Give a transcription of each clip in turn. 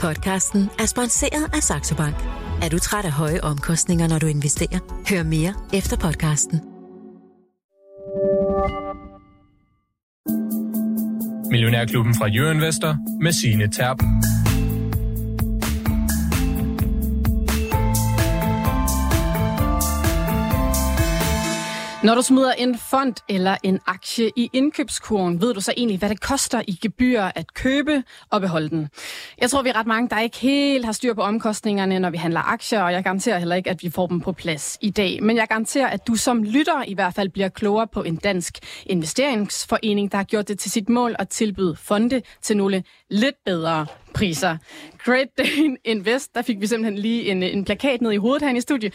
Podcasten er sponsoreret af Saxo Bank. Er du træt af høje omkostninger, når du investerer? Hør mere efter podcasten. Millionærklubben fra Jørgen Vester med sine Terp. Når du smider en fond eller en aktie i indkøbskurven, ved du så egentlig, hvad det koster i gebyr at købe og beholde den. Jeg tror, vi er ret mange, der ikke helt har styr på omkostningerne, når vi handler aktier, og jeg garanterer heller ikke, at vi får dem på plads i dag. Men jeg garanterer, at du som lytter i hvert fald bliver klogere på en dansk investeringsforening, der har gjort det til sit mål at tilbyde fonde til nogle lidt bedre priser. Great Dane Invest, der fik vi simpelthen lige en, en plakat ned i hovedet her i studiet.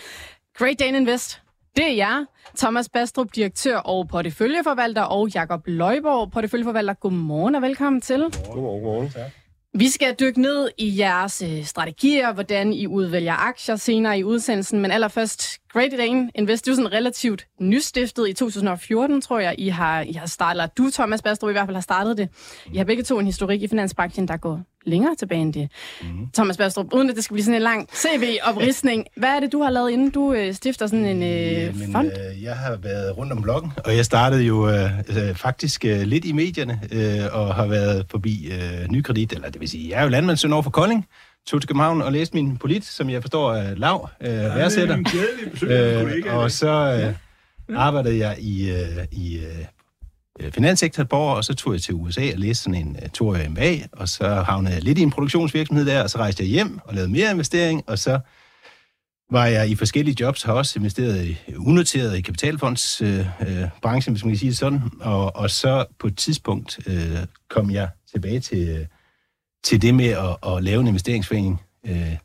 Great Dane Invest, det er jeg, Thomas Bastrup, direktør og porteføljeforvalter, og Jakob Løjborg, porteføljeforvalter. Godmorgen og velkommen til. Godmorgen, godmorgen. Vi skal dykke ned i jeres øh, strategier, hvordan I udvælger aktier senere i udsendelsen, men allerførst Great Dane Invest, det er sådan relativt nystiftet i 2014, tror jeg, I har, I har startet, du Thomas Bastrup i hvert fald har startet det. I har begge to en historik i finansbranchen, der går længere tilbage end det. Mm. Thomas Bastrup, uden at det skal blive sådan en lang CV-opristning, hvad er det, du har lavet, inden du øh, stifter sådan en øh, Jamen, fond? Øh, jeg har været rundt om bloggen, og jeg startede jo øh, øh, faktisk øh, lidt i medierne, øh, og har været forbi øh, Nykredit, eller det vil sige, jeg er jo landmandssøn over for Kolding, tog til København og læste min polit, som jeg forstår er lav øh, værdsætter. Øh, og så øh, arbejdede jeg i, øh, i øh, Øh, finanssektorborger, og så tog jeg til USA og læste sådan en uh, toårig MBA, og så havnede jeg lidt i en produktionsvirksomhed der, og så rejste jeg hjem og lavede mere investering, og så var jeg i forskellige jobs, har også investeret i unoteret i kapitalfondsbranchen, øh, øh, branchen, hvis man kan sige det sådan, og, og så på et tidspunkt øh, kom jeg tilbage til, øh, til det med at, at lave en investeringsforening, øh,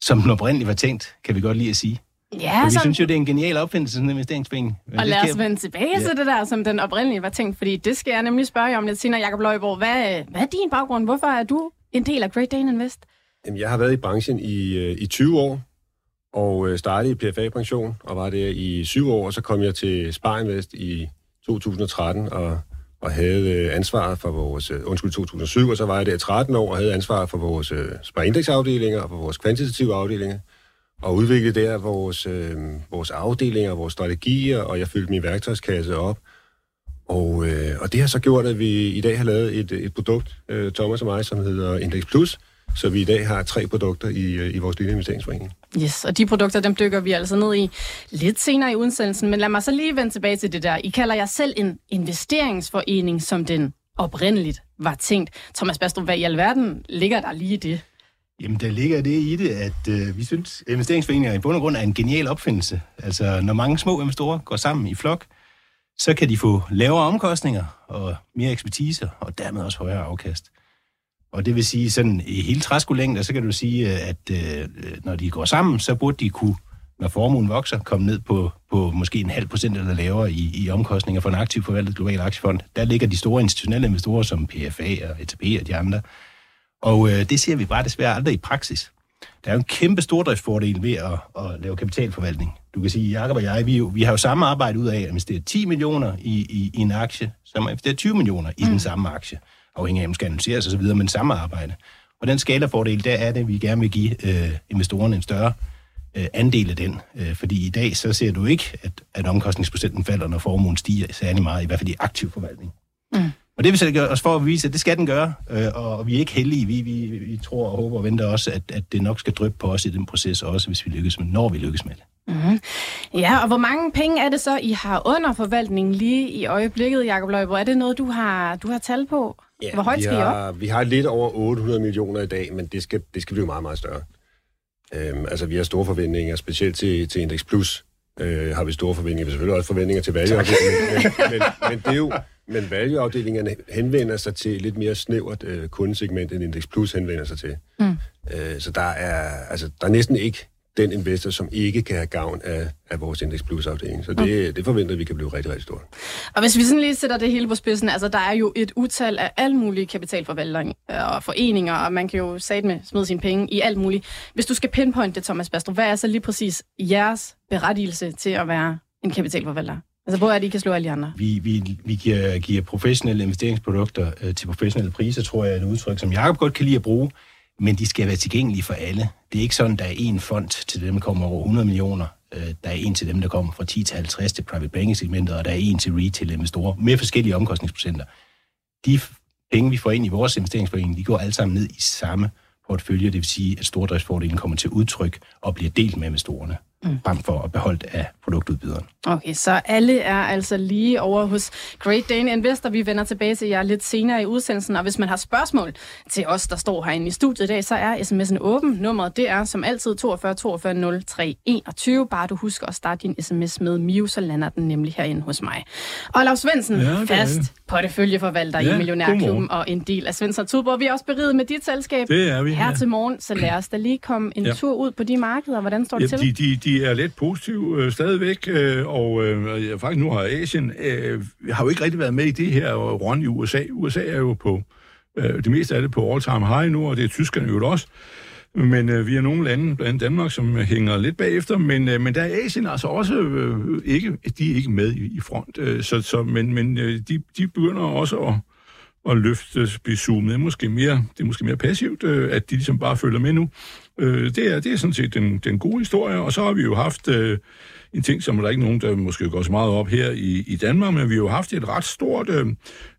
som den oprindeligt var tænkt, kan vi godt lige at sige. Ja, For vi sådan, synes jo, det er en genial opfindelse, sådan en investeringsforening. Men og det lad os vende tilbage Ja. til det der, som den oprindelige var tænkt, fordi det skal jeg nemlig spørge jer om lidt senere, Jakob Løjborg. Hvad, hvad er din baggrund? Hvorfor er du en del af Great Dane Invest? Jamen, jeg har været i branchen i, øh, i 20 år, og øh, startede i PFA-pension, og var der i syv år, og så kom jeg til Spar Invest i 2013, og, og havde øh, ansvaret for vores, undskyld, 2007, og så var jeg der i 13 år, og havde ansvaret for vores Spar Index-afdelinger og for vores kvantitative afdelinger, og udvikle der vores, øh, vores afdelinger, vores strategier, og jeg fyldte min værktøjskasse op. Og, øh, og det har så gjort, at vi i dag har lavet et, et produkt, øh, Thomas og mig, som hedder Index Plus, så vi i dag har tre produkter i, øh, i vores lille investeringsforening. Yes, og de produkter, dem dykker vi altså ned i lidt senere i udsendelsen. Men lad mig så lige vende tilbage til det der. I kalder jer selv en investeringsforening, som den oprindeligt var tænkt. Thomas Bastrup, hvad i alverden ligger der lige i det? Jamen, der ligger det i det, at øh, vi synes, at investeringsforeninger i bund og grund er en genial opfindelse. Altså, når mange små investorer går sammen i flok, så kan de få lavere omkostninger og mere ekspertise, og dermed også højere afkast. Og det vil sige, sådan i hele træskolængder, så kan du sige, øh, at øh, øh, når de går sammen, så burde de kunne, når formuen vokser, komme ned på, på måske en halv procent eller lavere i, i omkostninger for en aktiv forvaltet global aktiefond. Der ligger de store institutionelle investorer som PFA og ETP og de andre. Og øh, det ser vi bare desværre aldrig i praksis. Der er jo en kæmpe stordriftsfordel ved at, at lave kapitalforvaltning. Du kan sige, Jacob og jeg, vi, vi har jo samme arbejde ud af at investere 10 millioner i, i, i en aktie, som at investere 20 millioner i mm. den samme aktie, afhængig af, om den skal analyseres osv., men samme arbejde. Og den skalafordel, der er det, at vi gerne vil give øh, investorerne en større øh, andel af den. Øh, fordi i dag, så ser du ikke, at, at omkostningsprocenten falder, når formuen stiger særlig meget, i hvert fald i aktiv forvaltning. Mm. Og det vil gøre os for at vise, at det skal den gøre, øh, og vi er ikke heldige. Vi, vi, vi tror og håber og venter også, at, at det nok skal dryppe på os i den proces, også hvis vi lykkes med, når vi lykkes med det. Ja, og hvor mange penge er det så, I har under forvaltningen lige i øjeblikket, Jakob Løjborg? Er det noget, du har, du har tal på? hvor højt vi skal I op? har, Vi har lidt over 800 millioner i dag, men det skal, det skal blive meget, meget større. Øhm, altså, vi har store forventninger, specielt til, til Index Plus øh, har vi store forventninger. Vi har selvfølgelig også forventninger til value-afdelingen, men, men, men, det er jo, men value-afdelingerne henvender sig til lidt mere snævert øh, kundesegment, end Index Plus henvender sig til. Mm. Øh, så der er, altså, der er næsten ikke den investor, som ikke kan have gavn af, af vores Index Plus-afdeling. Så det, det forventer vi kan blive rigtig, rigtig stort. Og hvis vi sådan lige sætter det hele på spidsen, altså der er jo et utal af alle mulige kapitalforvaltninger og foreninger, og man kan jo sat med smide sine penge i alt muligt. Hvis du skal pinpointe det, Thomas Bastrup, hvad er så lige præcis jeres berettigelse til at være en kapitalforvalter? Altså, hvor er det, I kan slå alle de andre? Vi, vi, vi giver, giver professionelle investeringsprodukter øh, til professionelle priser, tror jeg er et udtryk, som Jacob godt kan lide at bruge, men de skal være tilgængelige for alle. Det er ikke sådan, der er én fond til dem, der kommer over 100 millioner. Øh, der er en til dem, der kommer fra 10 til 50 til private banking-segmentet, og der er en til retail-investorer med forskellige omkostningsprocenter. De penge, vi får ind i vores investeringsforening, de går alle sammen ned i samme portefølje, det vil sige, at stordriftsfordelen kommer til udtryk og bliver delt med investorerne mm. frem for at beholde af produktudbyderen. Okay, så alle er altså lige over hos Great Dane Investor. Vi vender tilbage til jer lidt senere i udsendelsen, og hvis man har spørgsmål til os, der står herinde i studiet i dag, så er sms'en åben. Nummeret det er som altid 42 42 03 21. Bare du husker at starte din sms med Miu, så lander den nemlig herinde hos mig. Og Lars Svendsen, ja, fast porteføljeforvalter ja, i Millionærklubben og en del af Svendsen Tudborg. Vi er også beriget med dit selskab det er vi, her ja. til morgen, så lad os da lige komme en ja. tur ud på de markeder. Hvordan står det ja, til? De, de, de er lidt positive øh, stadigvæk, øh, og øh, faktisk nu har Asien øh, har jo ikke rigtig været med i det her run i USA. USA er jo på øh, det meste af det på all-time high nu, og det er tyskerne jo også. Men øh, vi er nogle lande, blandt andet Danmark, som hænger lidt bagefter, men, øh, men der er Asien altså også øh, ikke, de er ikke med i, i front. Øh, så, så, men men øh, de, de begynder også at, at løfte, blive zoomet. Måske mere, det er måske mere passivt, øh, at de ligesom bare følger med nu. Øh, det, er, det er sådan set den, den gode historie, og så har vi jo haft øh, en ting, som der er ikke nogen, der måske går så meget op her i, i Danmark, men vi har jo haft et ret stort øh,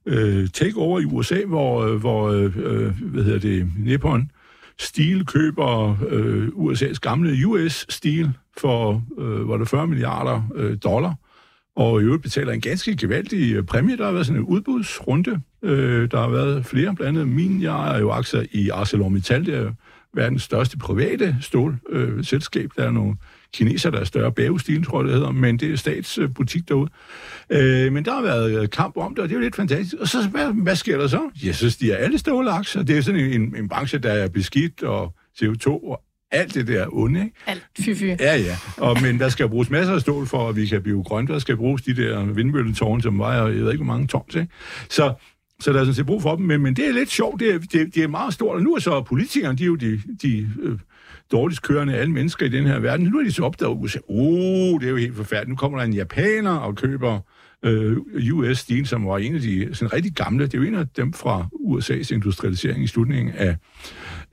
øh takeover i USA, hvor, øh, hvor øh, øh, hvad hedder det, Nippon Steel køber øh, USA's gamle US Steel for, øh, var det 40 milliarder øh, dollar, og i øvrigt betaler en ganske gevaldig øh, præmie. Der har været sådan en udbudsrunde. Øh, der har været flere, blandt andet min. Jeg er jo aktier i ArcelorMittal, det er verdens største private stålselskab. Øh, der er nogle kineser, der er større bagestil, tror jeg det hedder, men det er statsbutik derude. Øh, men der har været kamp om det, og det er jo lidt fantastisk. Og så, hvad, hvad sker der så? Ja, så stiger alle stålaktier. Det er sådan en, en branche, der er beskidt, og CO2 og alt det der onde, ikke? Alt fy, fy. Ja, ja. Og, men der skal bruges masser af stål for, at vi kan blive grønne. Der skal bruges de der vindmølletårne, som vejer, jeg ved ikke, hvor mange tons, ikke? Så, så der er sådan set brug for dem, men, men det er lidt sjovt, det er, det, det er meget stort, og nu er så politikerne, de er jo de, de øh, dårligst kørende af alle mennesker i den her verden. Nu er de så opdaget, at USA, oh, det er jo helt forfærdeligt. Nu kommer der en japaner og køber øh, US Steel, som var en af de sådan rigtig gamle. Det er jo en af dem fra USA's industrialisering i slutningen af,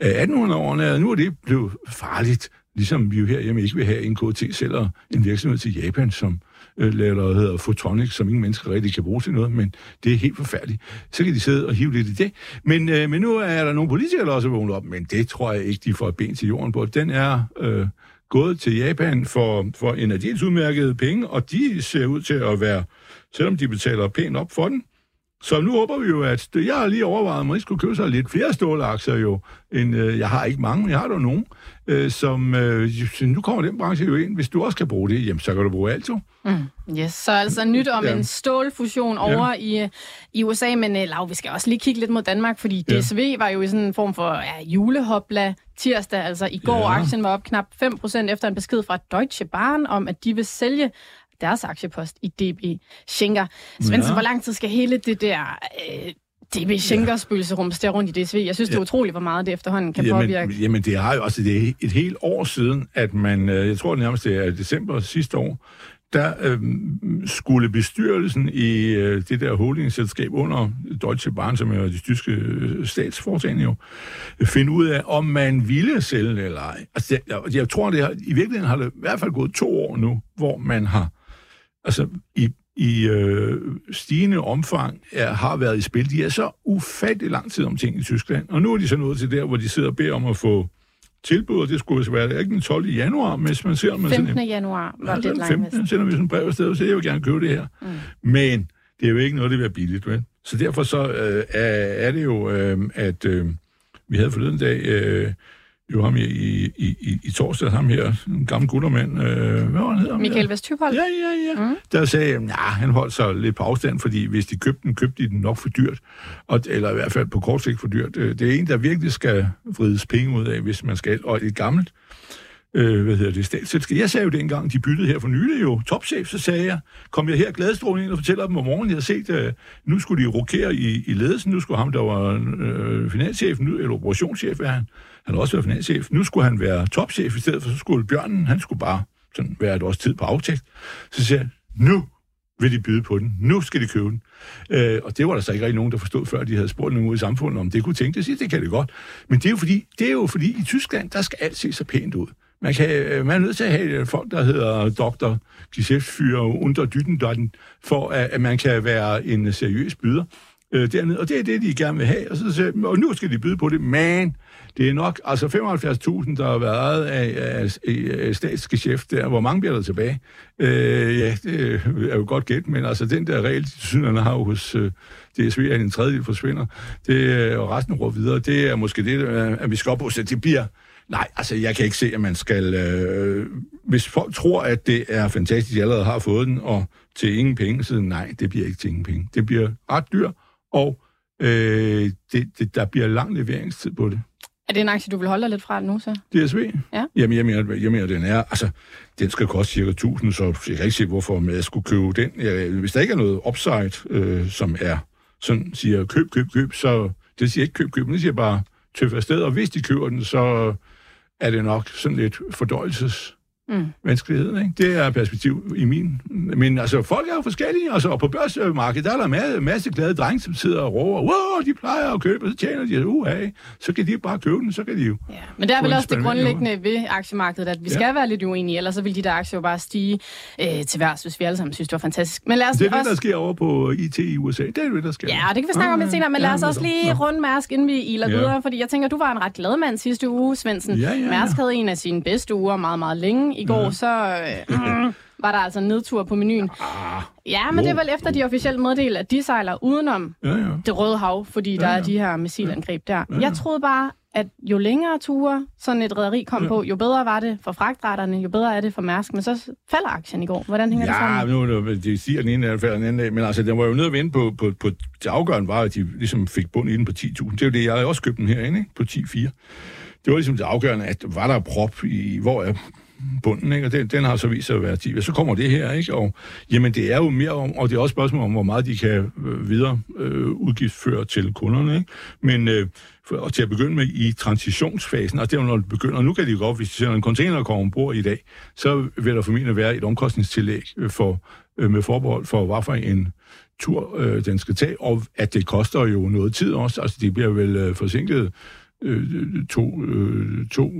af 1800-årene. Nu er det blevet farligt, ligesom vi jo herhjemme ikke vil have en KT sælger en virksomhed til Japan, som øh, laver hedder Photonics, som ingen mennesker rigtig kan bruge til noget, men det er helt forfærdeligt. Så kan de sidde og hive lidt i det. Men, øh, men nu er der nogle politikere, der også er vågnet op, men det tror jeg ikke, de får et ben til jorden på. Den er øh, gået til Japan for, for en af de udmærkede penge, og de ser ud til at være, selvom de betaler pænt op for den, så nu håber vi jo, at jeg har lige overvejet, at man skulle købe sig lidt flere stålaktier jo. End, øh, jeg har ikke mange, men jeg har dog nogen. Øh, som, øh, nu kommer den branche jo ind. Hvis du også kan bruge det, jamen, så kan du bruge alt jo. Mm. Yes, så altså nyt om ja. en stålfusion over ja. i, i USA, men uh, Lav, vi skal også lige kigge lidt mod Danmark, fordi DSV ja. var jo i sådan en form for ja, julehopla tirsdag, altså i går. Ja. Aktien var op knap 5% efter en besked fra Deutsche Bahn om, at de vil sælge deres aktiepost i DB Schenker. Svendsen, ja. hvor lang tid skal hele det der øh, DB Schenker spøgelserum stå rundt i DSV? Jeg synes, det er utroligt, hvor meget det efterhånden kan jamen, påvirke. Jamen, det har jo også det er et helt år siden, at man, øh, jeg tror det nærmest det er december sidste år, der øh, skulle bestyrelsen i øh, det der holdingselskab under Deutsche Bahn, som er de tyske øh, statsforetagende jo, finde ud af, om man ville sælge eller ej. Altså, jeg, jeg tror, det har, i virkeligheden har det i hvert fald gået to år nu, hvor man har altså i, i øh, stigende omfang er, har været i spil. De er så ufattelig lang tid om ting i Tyskland, og nu er de så nået til der, hvor de sidder og beder om at få tilbud, og det skulle så være ikke den 12. januar, hvis man ser... Man 15. Sådan, januar var ja, det 15. sender vi sådan en brev afsted, og siger, jeg vil gerne købe det her. Mm. Men det er jo ikke noget, det vil være billigt, vel? Så derfor så øh, er, er det jo, øh, at øh, vi havde forleden dag... Øh, jo ham i, i, i, i torsdag, ham her, en gammel guttermand, øh, hvad var han hedder? Michael Vesthyphold? Ja, ja, ja. Mm. Der sagde, ja, han holdt sig lidt på afstand, fordi hvis de købte den, købte de den nok for dyrt, og, eller i hvert fald på kort sigt for dyrt. Øh, det er en, der virkelig skal vrides penge ud af, hvis man skal, og et gammelt, øh, hvad hedder det, statsselskab. Jeg sagde jo dengang, de byttede her for nylig jo, topchef, så sagde jeg, kom jeg her gladestrålende ind og fortæller dem om morgenen, jeg havde set, at nu skulle de rokere i, i ledelsen, nu skulle ham, der var øh, finanschef, nu, eller operationschef, er han, han har også været finanschef. Nu skulle han være topchef i stedet for, så skulle Bjørnen, han skulle bare sådan være et års tid på aftægt. Så siger jeg, nu vil de byde på den. Nu skal de købe den. Øh, og det var der så ikke rigtig nogen, der forstod, før de havde spurgt nogen ud i samfundet, om det kunne tænke sig. Det kan det godt. Men det er jo fordi, det er jo fordi i Tyskland, der skal alt se så pænt ud. Man, kan, øh, man er nødt til at have øh, folk, der hedder doktor, Geschäftsführer under for at, at man kan være en seriøs byder øh, dernede. Og det er det, de gerne vil have. Og, så, siger, og nu skal de byde på det, men det er nok altså 75.000, der har været af, af, af statsgeschæft der. Hvor mange bliver der tilbage? Øh, ja, det er jo godt gæt, men altså den der regel, de synerne har hos øh, DSV, at en tredjedel forsvinder, det, øh, og resten går videre, det er måske det, at vi skal op på. Så det bliver Nej, altså jeg kan ikke se, at man skal... Øh, hvis folk tror, at det er fantastisk, at de allerede har fået den, og til ingen penge, så nej, det bliver ikke til ingen penge. Det bliver ret dyr, og øh, det, det, der bliver lang leveringstid på det. Er det en aktie, du vil holde dig lidt fra nu, så? DSV? Ja. Jamen, jeg mener, jeg mener, den er... Altså, den skal koste cirka 1000, så jeg kan ikke se, hvorfor jeg skulle købe den. Jeg, hvis der ikke er noget upside, øh, som er sådan siger, køb, køb, køb, så... Det siger ikke køb, køb, men det siger bare tøf afsted, og hvis de køber den, så er det nok sådan lidt fordøjelses mm. vanskelighed. Ikke? Det er perspektiv i min. Men altså, folk er jo forskellige, altså, og på børsmarkedet, der er der en masse glade drenge, som sidder og råber, wow, de plejer at købe, så tjener de, uh, hey, så kan de bare købe den, så kan de jo. Ja. Men det er vel også det grundlæggende ved aktiemarkedet, at vi skal ja. være lidt uenige, ellers så vil de der aktier jo bare stige øh, til værs, hvis vi alle sammen synes, det var fantastisk. Men lad os det er også... det, der sker over på IT i USA. Det er det, der sker. Ja, det kan vi snakke om lidt senere, men lad os også lige runde Mærsk, inden vi iler ja. videre, fordi jeg tænker, du var en ret glad mand sidste uge, Svendsen. Ja, ja, ja. Mærsk havde en af sine bedste uger meget, meget længe. I går ja. så øh, mm, var der altså en nedtur på menuen. Ah, ja, men jo, det er vel efter, de officielt meddelte, at de sejler udenom ja, ja. det røde hav, fordi ja, der er de her missilangreb der. Ja, ja. Jeg troede bare, at jo længere ture sådan et rederi kom ja. på, jo bedre var det for fragtretterne, jo bedre er det for Mærsk. Men så falder aktien i går. Hvordan hænger ja, det sammen? Ja, nu de siger den ene af den anden af, men altså, den var jo nede at vinde på, på, på, det afgørende var, at de ligesom fik bund i den på 10.000. Det er jo det, jeg også købt den herinde, ikke? på 10.4. Det var ligesom det afgørende, at var der prop i, hvor er bunden, ikke? og den, den har så vist sig at være 10. Så kommer det her, ikke? og jamen det er jo mere om, og det er også spørgsmål om, hvor meget de kan øh, videre øh, udgiftsføre til kunderne, ikke? men øh, for, og til at begynde med i transitionsfasen, og det er jo når det begynder, og nu kan de godt, hvis de sender en container kommer ombord i dag, så vil der formentlig være et omkostningstillæg øh, for, øh, med forbehold for, hvad for en tur øh, den skal tage, og at det koster jo noget tid også, altså de bliver vel øh, forsinket øh, to, øh, to,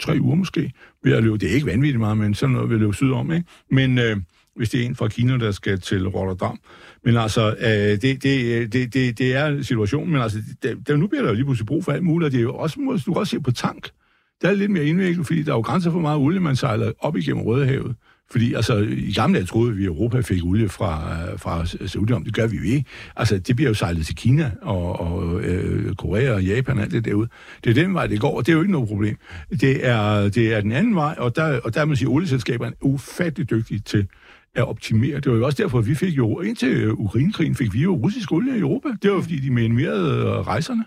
tre uger måske, ved at løbe. Det er ikke vanvittigt meget, men sådan noget vil løbe sydom, ikke? Men øh, hvis det er en fra Kina, der skal til Rotterdam. Men altså, øh, det, det, det, det, det er situationen, men altså, det, der, nu bliver der jo lige pludselig brug for alt muligt, og det er jo også, du kan også se på tank. Der er lidt mere indviklet, fordi der er jo grænser for meget olie, man sejler op igennem Rødehavet. Fordi altså, i gamle dage troede vi, at Europa fik olie fra, fra Saudi, det gør vi jo ikke. Altså, det bliver jo sejlet til Kina og, og øh, Korea og Japan og alt det derude. Det er den vej, det går, og det er jo ikke noget problem. Det er, det er den anden vej, og der, og der må sige, at olieselskaberne er ufattelig dygtige til at optimere. Det var jo også derfor, at vi fik jo, indtil øh, Ukrainekrigen fik vi jo russisk olie i Europa. Det var fordi, de minimerede øh, rejserne.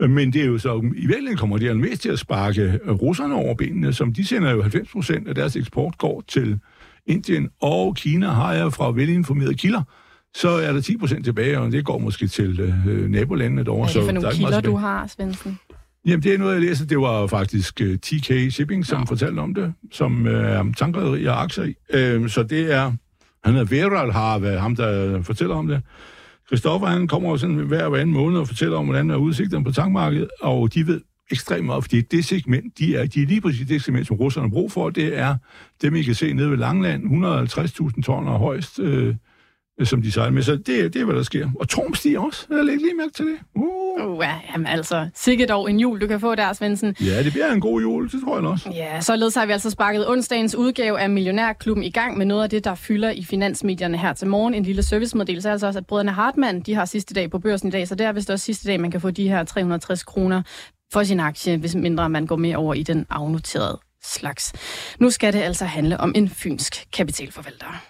Men det er jo så, i virkeligheden kommer det mest til at sparke russerne over benene, som de sender jo 90 procent af deres eksport går til Indien og Kina, har jeg fra velinformerede kilder. Så er der 10 procent tilbage, og det går måske til øh, nabolandene derovre. Hvad er det for nogle kilder, du har, Svendsen? Jamen, det er noget, jeg læser. Det var faktisk uh, øh, TK Shipping, som ja. fortalte om det, som er uh, tankrederi og aktier i. Uh, så det er, han hedder Veral har ham, der fortæller om det. Christoffer, han kommer jo sådan hver, og anden måned og fortæller om, hvordan er udsigterne på tankmarkedet, og de ved ekstremt meget, fordi det segment, de er, de er lige præcis det segment, som russerne har brug for, det er dem, I kan se nede ved Langland, 150.000 tonner højst, øh, som de sejler med. Så det, det er, hvad der sker. Og Torm stiger også. Jeg lægger lige mærke til det. Uh. Uh, ja, jamen altså, sikkert dog en jul, du kan få der, Svendsen. Ja, det bliver en god jul, det tror jeg også. Ja, således har vi altså sparket onsdagens udgave af Millionærklubben i gang med noget af det, der fylder i finansmedierne her til morgen. En lille servicemeddelelse altså også, at brødrene Hartmann, de har sidste dag på børsen i dag, så det er vist også sidste dag, man kan få de her 360 kroner for sin aktie, hvis mindre man går mere over i den afnoterede slags. Nu skal det altså handle om en fynsk kapitalforvalter.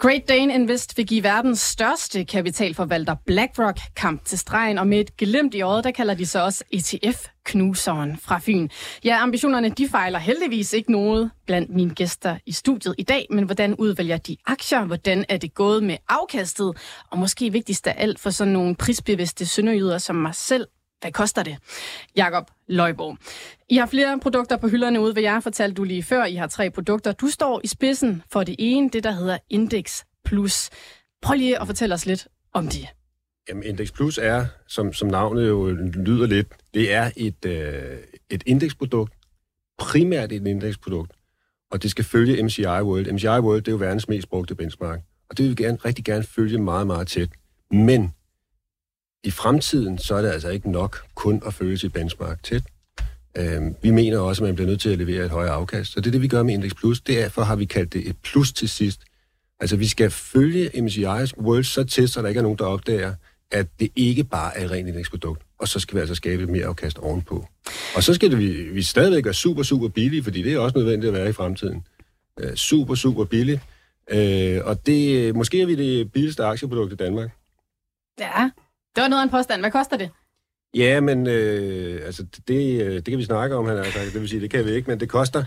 Great Dane Invest vil give verdens største kapitalforvalter BlackRock kamp til stregen, og med et glimt i øjet, der kalder de så også ETF-knuseren fra Fyn. Ja, ambitionerne de fejler heldigvis ikke noget blandt mine gæster i studiet i dag, men hvordan udvælger de aktier? Hvordan er det gået med afkastet? Og måske vigtigst af alt for sådan nogle prisbevidste sønderjyder som mig selv, hvad koster det? Jakob Løjborg. I har flere produkter på hylderne ude ved jer, fortalte du lige før. I har tre produkter. Du står i spidsen for det ene, det der hedder Index Plus. Prøv lige at fortælle os lidt om det. Jamen, Index Plus er, som, som navnet jo lyder lidt, det er et, øh, et indeksprodukt, primært et indeksprodukt, og det skal følge MCI World. MCI World, det er jo verdens mest brugte benchmark, og det vil vi gerne, rigtig gerne følge meget, meget tæt. Men i fremtiden, så er det altså ikke nok kun at følge sit benchmark tæt. Øh, vi mener også, at man bliver nødt til at levere et højere afkast, så det er det, vi gør med Index Plus. Derfor har vi kaldt det et plus til sidst. Altså, vi skal følge MSCI's World så tæt, så der ikke er nogen, der opdager, at det ikke bare er et rent indeksprodukt, og så skal vi altså skabe et mere afkast ovenpå. Og så skal det, vi, vi stadigvæk være super, super billige, fordi det er også nødvendigt at være i fremtiden. Øh, super, super billige. Øh, og det, måske er vi det billigste aktieprodukt i Danmark. Ja, det var noget af en påstand. Hvad koster det? Ja, men øh, altså, det, det kan vi snakke om, han altså, det vil sige, det kan vi ikke, men det koster...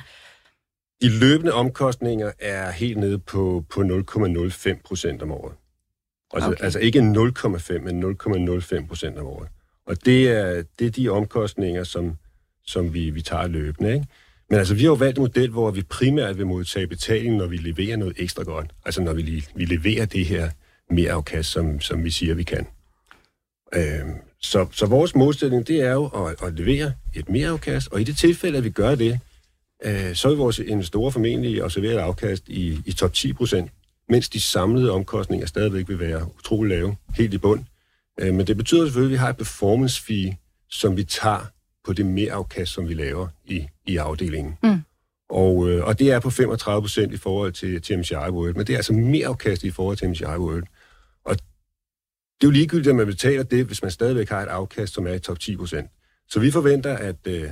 De løbende omkostninger er helt nede på, på 0,05 procent om året. Altså, okay. altså ikke 0,5, men 0,05 procent om året. Og det er, det er de omkostninger, som, som vi, vi tager løbende. Ikke? Men altså, vi har jo valgt en model, hvor vi primært vil modtage betaling, når vi leverer noget ekstra godt. Altså, når vi, vi leverer det her mere afkast, som, som vi siger, vi kan. Øh, så, så vores målsætning, det er jo at, at levere et mere afkast, og i det tilfælde, at vi gør det, øh, så vil vores investorer formentlig observere et afkast i, i top 10 procent mens de samlede omkostninger stadigvæk vil være utrolig lave, helt i bund. Øh, men det betyder selvfølgelig, at vi har et performance fee, som vi tager på det mere afkast, som vi laver i, i afdelingen. Mm. Og, øh, og det er på 35 procent i forhold til, til MCI World, men det er altså mere afkast i forhold til MCI World. Og det er jo ligegyldigt, at man betaler det, hvis man stadigvæk har et afkast, som er i top 10 procent. Så vi forventer, at øh,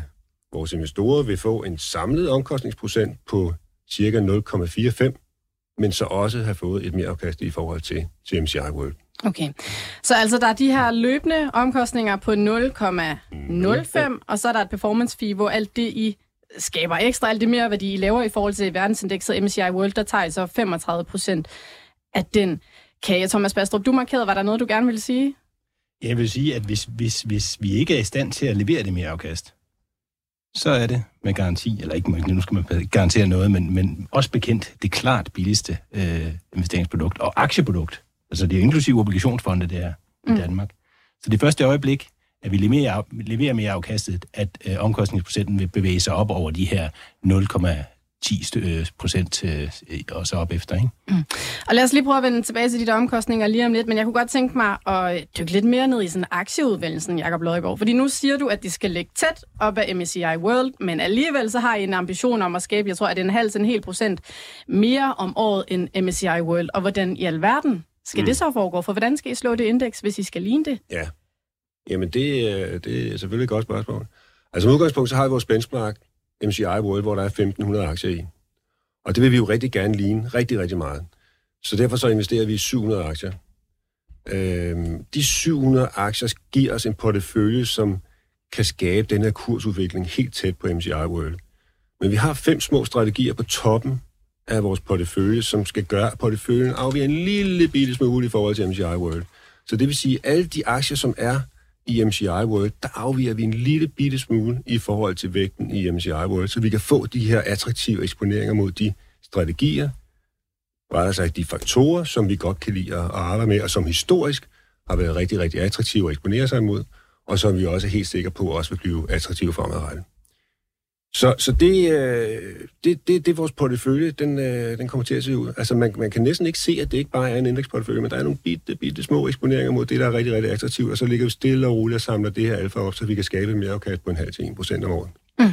vores investorer vil få en samlet omkostningsprocent på cirka 0,45 men så også have fået et mere afkast i forhold til, til MCI World. Okay, så altså der er de her løbende omkostninger på 0,05, og så er der et performance fee, hvor alt det I skaber ekstra, alt det mere værdi I laver i forhold til verdensindekset MCI World, der tager I så 35 procent af den kage. Thomas Bastrup, du markerede, var der noget, du gerne ville sige? Jeg vil sige, at hvis, hvis, hvis vi ikke er i stand til at levere det mere afkast, så er det med garanti, eller ikke, nu skal man garantere noget, men, men også bekendt det klart billigste øh, investeringsprodukt og aktieprodukt. Altså det er inklusive obligationsfonde, det er mm. i Danmark. Så det første øjeblik, at vi leverer, leverer mere afkastet, at øh, omkostningsprocenten vil bevæge sig op over de her 10 øh, procent øh, og så op efter. Ikke? Mm. Og lad os lige prøve at vende tilbage til de der omkostninger lige om lidt, men jeg kunne godt tænke mig at dykke lidt mere ned i sådan aktieudvælgelsen, Jacob Løjgaard. Fordi nu siger du, at de skal ligge tæt op af MSCI World, men alligevel så har I en ambition om at skabe, jeg tror, at det er en halv til en hel procent mere om året end MSCI World. Og hvordan i alverden skal mm. det så foregå? For hvordan skal I slå det indeks, hvis I skal ligne det? Ja, jamen det, det er selvfølgelig et godt spørgsmål. Altså med udgangspunkt, så har vi vores benchmark, MCI World, hvor der er 1.500 aktier i. Og det vil vi jo rigtig gerne ligne, rigtig, rigtig meget. Så derfor så investerer vi i 700 aktier. Øhm, de 700 aktier giver os en portefølje, som kan skabe den her kursudvikling helt tæt på MCI World. Men vi har fem små strategier på toppen af vores portefølje, som skal gøre, at porteføljen afviger en lille bitte smule i forhold til MCI World. Så det vil sige, at alle de aktier, som er i MCI World, der afviger vi en lille bitte smule i forhold til vægten i MCI World, så vi kan få de her attraktive eksponeringer mod de strategier, rettere sagt de faktorer, som vi godt kan lide at arbejde med, og som historisk har været rigtig, rigtig attraktive at eksponere sig imod, og som vi også er helt sikre på også vil blive attraktive fremadrettet. Så, så det, øh, det, det, det er vores portefølje, den, øh, den kommer til at se ud. Altså man, man kan næsten ikke se, at det ikke bare er en indeksportefølje, men der er nogle bitte, bitte små eksponeringer mod det, der er rigtig, rigtig attraktivt, og så ligger vi stille og roligt og samler det her alfa op, så vi kan skabe mere afkast på en halv til 1 procent om året. Mm.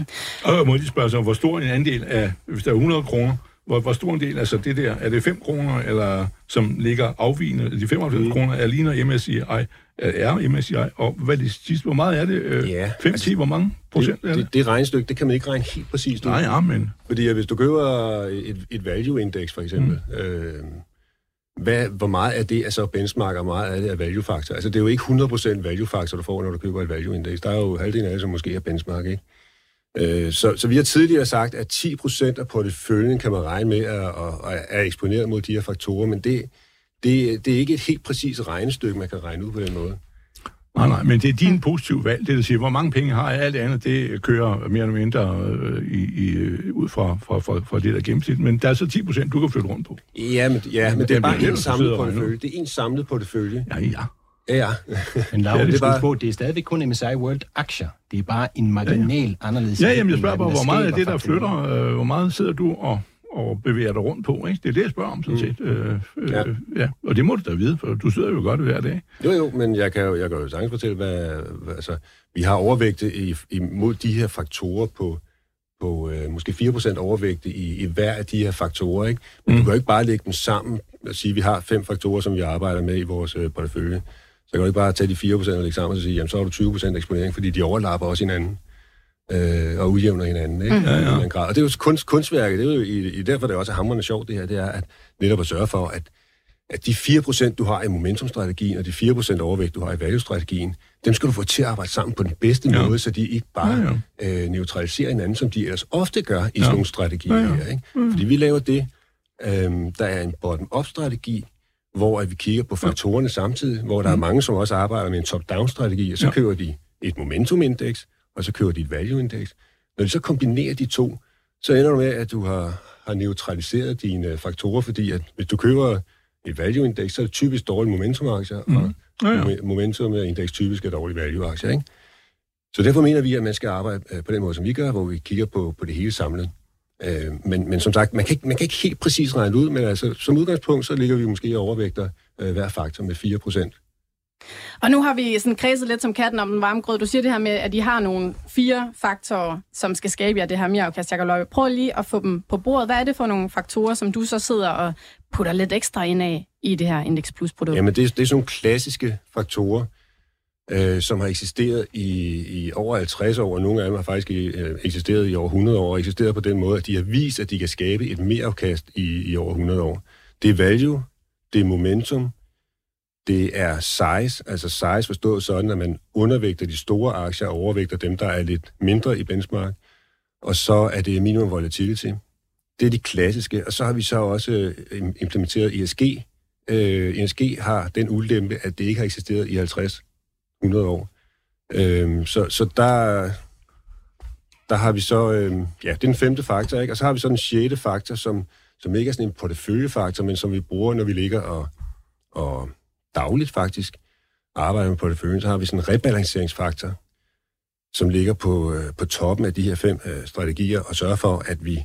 Og må lige spørge sig, hvor stor en andel af, hvis der er 100 kroner, hvor, hvor stor en del, altså det der, er det 5 kroner, eller som ligger afvigende, de 95 mm. kroner, er ligner MSCI, er MSCI, og hvad det sidste, hvor meget er det? Ja, 5, altså, 10, hvor mange procent det, er det? Det, det regnestykke, det kan man ikke regne helt præcist ud. Nej, ja, men... Fordi hvis du køber et, et value index, for eksempel, mm. øh, hvad, hvor meget af det er så benchmark, og hvor meget af det er value factor? Altså, det er jo ikke 100% value factor, du får, når du køber et value index. Der er jo halvdelen af det, som måske er benchmark, ikke? Øh, så, så vi har tidligere sagt, at 10% af porteføljen kan man regne med at, at, at er eksponeret mod de her faktorer, men det, det, det er ikke et helt præcist regnestykke, man kan regne ud på den måde. Nej, nej, men det er din positive valg, det der siger, hvor mange penge har jeg, alt andet, det kører mere eller mindre øh, i, i, øh, ud fra, fra, fra, fra det der gennemsnit, men der er så 10 procent, du kan flytte rundt på. Ja, men, ja, men det er bare en samlet portefølje. Det er en samlet portefølje. Ja, ja. Ja. Men Laura, Ja, ja, det er bare- på, det er stadigvæk kun MSCI World aktier. Det er bare en marginal ja, ja. anderledes... Ja, jamen, jeg spørger hvad bare, hvor meget af skaber det, der flytter, øh, hvor meget sidder du og, og bevæger dig rundt på, ikke? Det er det, jeg spørger om, sådan set. Øh, øh, Ja. ja. ja. Og det må du da vide, for du sidder jo godt hver dag. Jo, jo, men jeg kan jo, jeg kan jo sagtens fortælle, hvad, hvad altså, vi har overvægte i, imod de her faktorer på, på øh, måske 4% overvægte i, i hver af de her faktorer, ikke? Men mm. du kan jo ikke bare lægge dem sammen og sige, at vi har fem faktorer, som vi arbejder med i vores øh, portefølje. Kan du ikke bare tage de 4% og lægge sammen og sige, jamen så har du 20% eksponering, fordi de overlapper også hinanden øh, og udjævner hinanden, ikke? Mm. Ja, ja. Og det er jo kunst, kunstværket, det er jo i, i derfor, det også er hamrende sjovt, det her, det er at netop at sørge for, at at de 4%, du har i momentumstrategien, og de 4% overvægt, du har i value-strategien, dem skal du få til at arbejde sammen på den bedste Ja. måde, så de ikke bare Ja, ja. Øh, neutraliserer hinanden, som de ellers ofte gør i Ja. sådan nogle strategier Ja, ja. her. Ikke? Fordi vi laver det, øhm, der er en bottom-up-strategi, hvor at vi kigger på faktorerne samtidig, hvor der er mange, som også arbejder med en top-down-strategi, og så Ja. køber de et momentum-indeks, og så køber de et value-indeks. Når de så kombinerer de to, så ender du med, at du har, har neutraliseret dine faktorer, fordi at hvis du køber et value-indeks, så er det typisk dårlige momentum-aktier, mm. og Ja, ja. Mo- momentum-indeks typisk er dårlige value-aktier. Ikke? Så derfor mener vi, at man skal arbejde øh, på den måde, som vi gør, hvor vi kigger på, på det hele samlet. Øh, men, men som sagt, man kan, ikke, man kan ikke helt præcis regne ud, men altså, som udgangspunkt, så ligger vi måske og overvægter øh, hver faktor med 4 procent. Og nu har vi sådan kredset lidt som katten om den varme grød. Du siger det her med, at I har nogle fire faktorer, som skal skabe jer det her mere afkast. Jeg kan. Prøv lige at få dem på bordet. Hvad er det for nogle faktorer, som du så sidder og putter lidt ekstra ind af i det her Index Plus produkt? Jamen, det, er- det er sådan nogle klassiske faktorer, øh, som har eksisteret i, i over 50 år, og nogle af dem har faktisk øh, eksisteret i over 100 år, og eksisteret på den måde, at de har vist, at de kan skabe et mereafkast i, i over 100 år. Det er value, det er momentum, det er size, altså size forstået sådan, at man undervægter de store aktier og overvægter dem, der er lidt mindre i benchmark, og så er det minimum volatility. Det er de klassiske, og så har vi så også øh, implementeret ESG, øh, ESG har den ulempe, at det ikke har eksisteret i 50 100 år. Øhm, så, så der, der har vi så, øhm, ja, det er den femte faktor, ikke? og så har vi så den sjette faktor, som, som ikke er sådan en porteføljefaktor, men som vi bruger, når vi ligger og, og dagligt faktisk arbejder med porteføljen, så har vi sådan en rebalanceringsfaktor, som ligger på, øh, på toppen af de her fem øh, strategier, og sørger for, at vi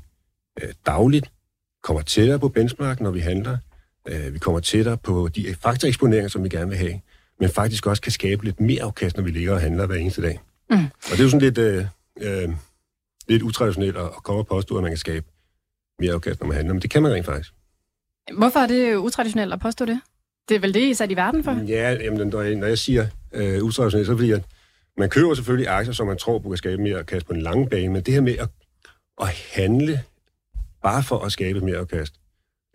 øh, dagligt kommer tættere på benchmark, når vi handler, Øh, vi kommer tættere på de faktoreksponeringer, som vi gerne vil have, men faktisk også kan skabe lidt mere afkast, når vi ligger og handler hver eneste dag. Mm. Og det er jo sådan lidt, øh, øh, lidt utraditionelt at, komme og påstå, at man kan skabe mere afkast, når man handler, men det kan man rent faktisk. Hvorfor er det utraditionelt at påstå det? Det er vel det, I er sat i verden for? Ja, jamen, når, jeg, når jeg siger øh, utraditionelt, så er det fordi, at man køber selvfølgelig aktier, som man tror på kan skabe mere afkast på en lang bane, men det her med at, at handle bare for at skabe mere afkast,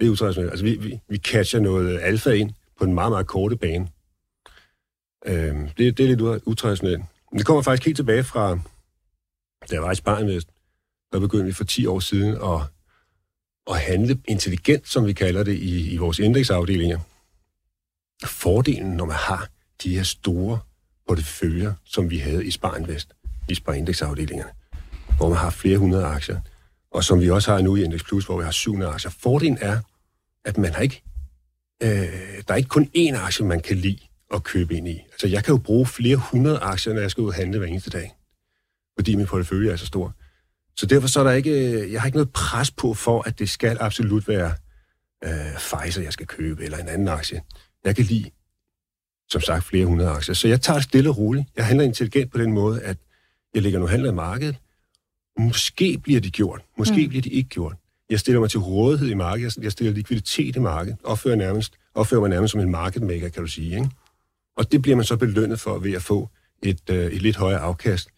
det er utraditionelt. Altså, vi, vi, vi catcher noget alfa ind på en meget, meget korte bane. Øh, det, det er lidt utraditionelt. Men det kommer faktisk helt tilbage fra, da jeg var i Spanien, der begyndte vi for 10 år siden at, at handle intelligent, som vi kalder det, i, i vores indeksafdelinger. Fordelen, når man har de her store porteføljer, som vi havde i Sparinvest, i Sparindeksafdelingerne, hvor man har flere hundrede aktier, og som vi også har nu i Index Plus, hvor vi har 700 aktier. Fordelen er, at man har ikke, øh, der er ikke kun én aktie, man kan lide at købe ind i. Altså, jeg kan jo bruge flere hundrede aktier, når jeg skal ud og handle hver eneste dag, fordi min portefølje er så stor. Så derfor så er der ikke, jeg har ikke noget pres på for, at det skal absolut være øh, Pfizer, jeg skal købe, eller en anden aktie. Jeg kan lide, som sagt, flere hundrede aktier. Så jeg tager det stille og roligt. Jeg handler intelligent på den måde, at jeg lægger nu handler i markedet. Måske bliver de gjort, måske mm. bliver de ikke gjort. Jeg stiller mig til rådighed i markedet, jeg stiller likviditet i markedet, opfører, nærmest, opfører mig nærmest som en market maker, kan du sige. Ikke? Og det bliver man så belønnet for ved at få et, øh, et lidt højere afkast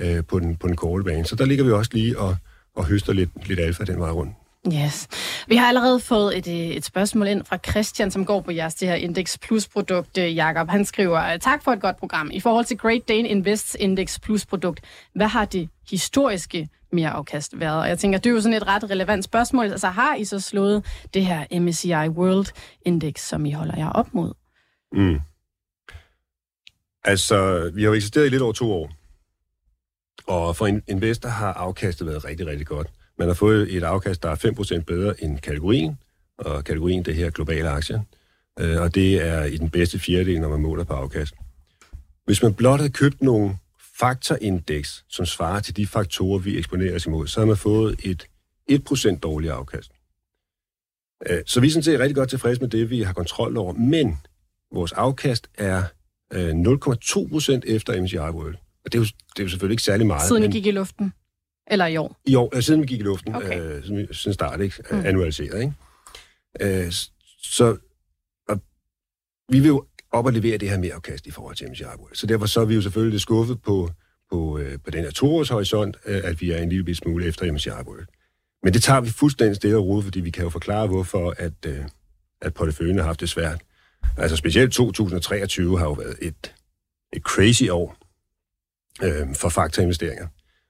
øh, på, den, på den korte bane. Så der ligger vi også lige og, og høster lidt, lidt alfa den vej rundt. Yes. Vi har allerede fået et, øh, et spørgsmål ind fra Christian, som går på jeres det her Index Plus-produkt, øh, Jakob. Han skriver, tak for et godt program. I forhold til Great Dane Invests Index Plus-produkt, hvad har det historiske mere afkast været? Og jeg tænker, det er jo sådan et ret relevant spørgsmål. Altså har I så slået det her MSCI World Index, som I holder jer op mod? Mm. Altså, vi har jo eksisteret i lidt over to år. Og for en investor har afkastet været rigtig, rigtig godt. Man har fået et afkast, der er 5% bedre end kategorien, og kategorien det her globale aktier. Øh, og det er i den bedste fjerdedel, når man måler på afkast. Hvis man blot havde købt nogle faktorindeks, som svarer til de faktorer, vi eksponerer os imod, så har man fået et 1% dårligere afkast. Øh, så vi er sådan set rigtig godt tilfredse med det, vi har kontrol over, men vores afkast er 0,2% efter MSCI World. Og det er, jo, det er jo selvfølgelig ikke særlig meget. Siden men... I gik i luften? Eller i år? I år, øh, siden vi gik i luften, okay. øh, siden, siden start, ikke? Mm. Annualiseret, ikke? Øh, så og vi vil jo op og levere det her mere afkast i forhold til MSCI World. Så derfor så er vi jo selvfølgelig lidt skuffet på, på, øh, på den her toårshorisont, øh, at vi er en lille smule efter MSCI World. Men det tager vi fuldstændig stille og roligt, fordi vi kan jo forklare, hvorfor at, øh, at porteføljen har haft det svært. Altså specielt 2023 har jo været et, et crazy år øh, for faktorinvesteringer.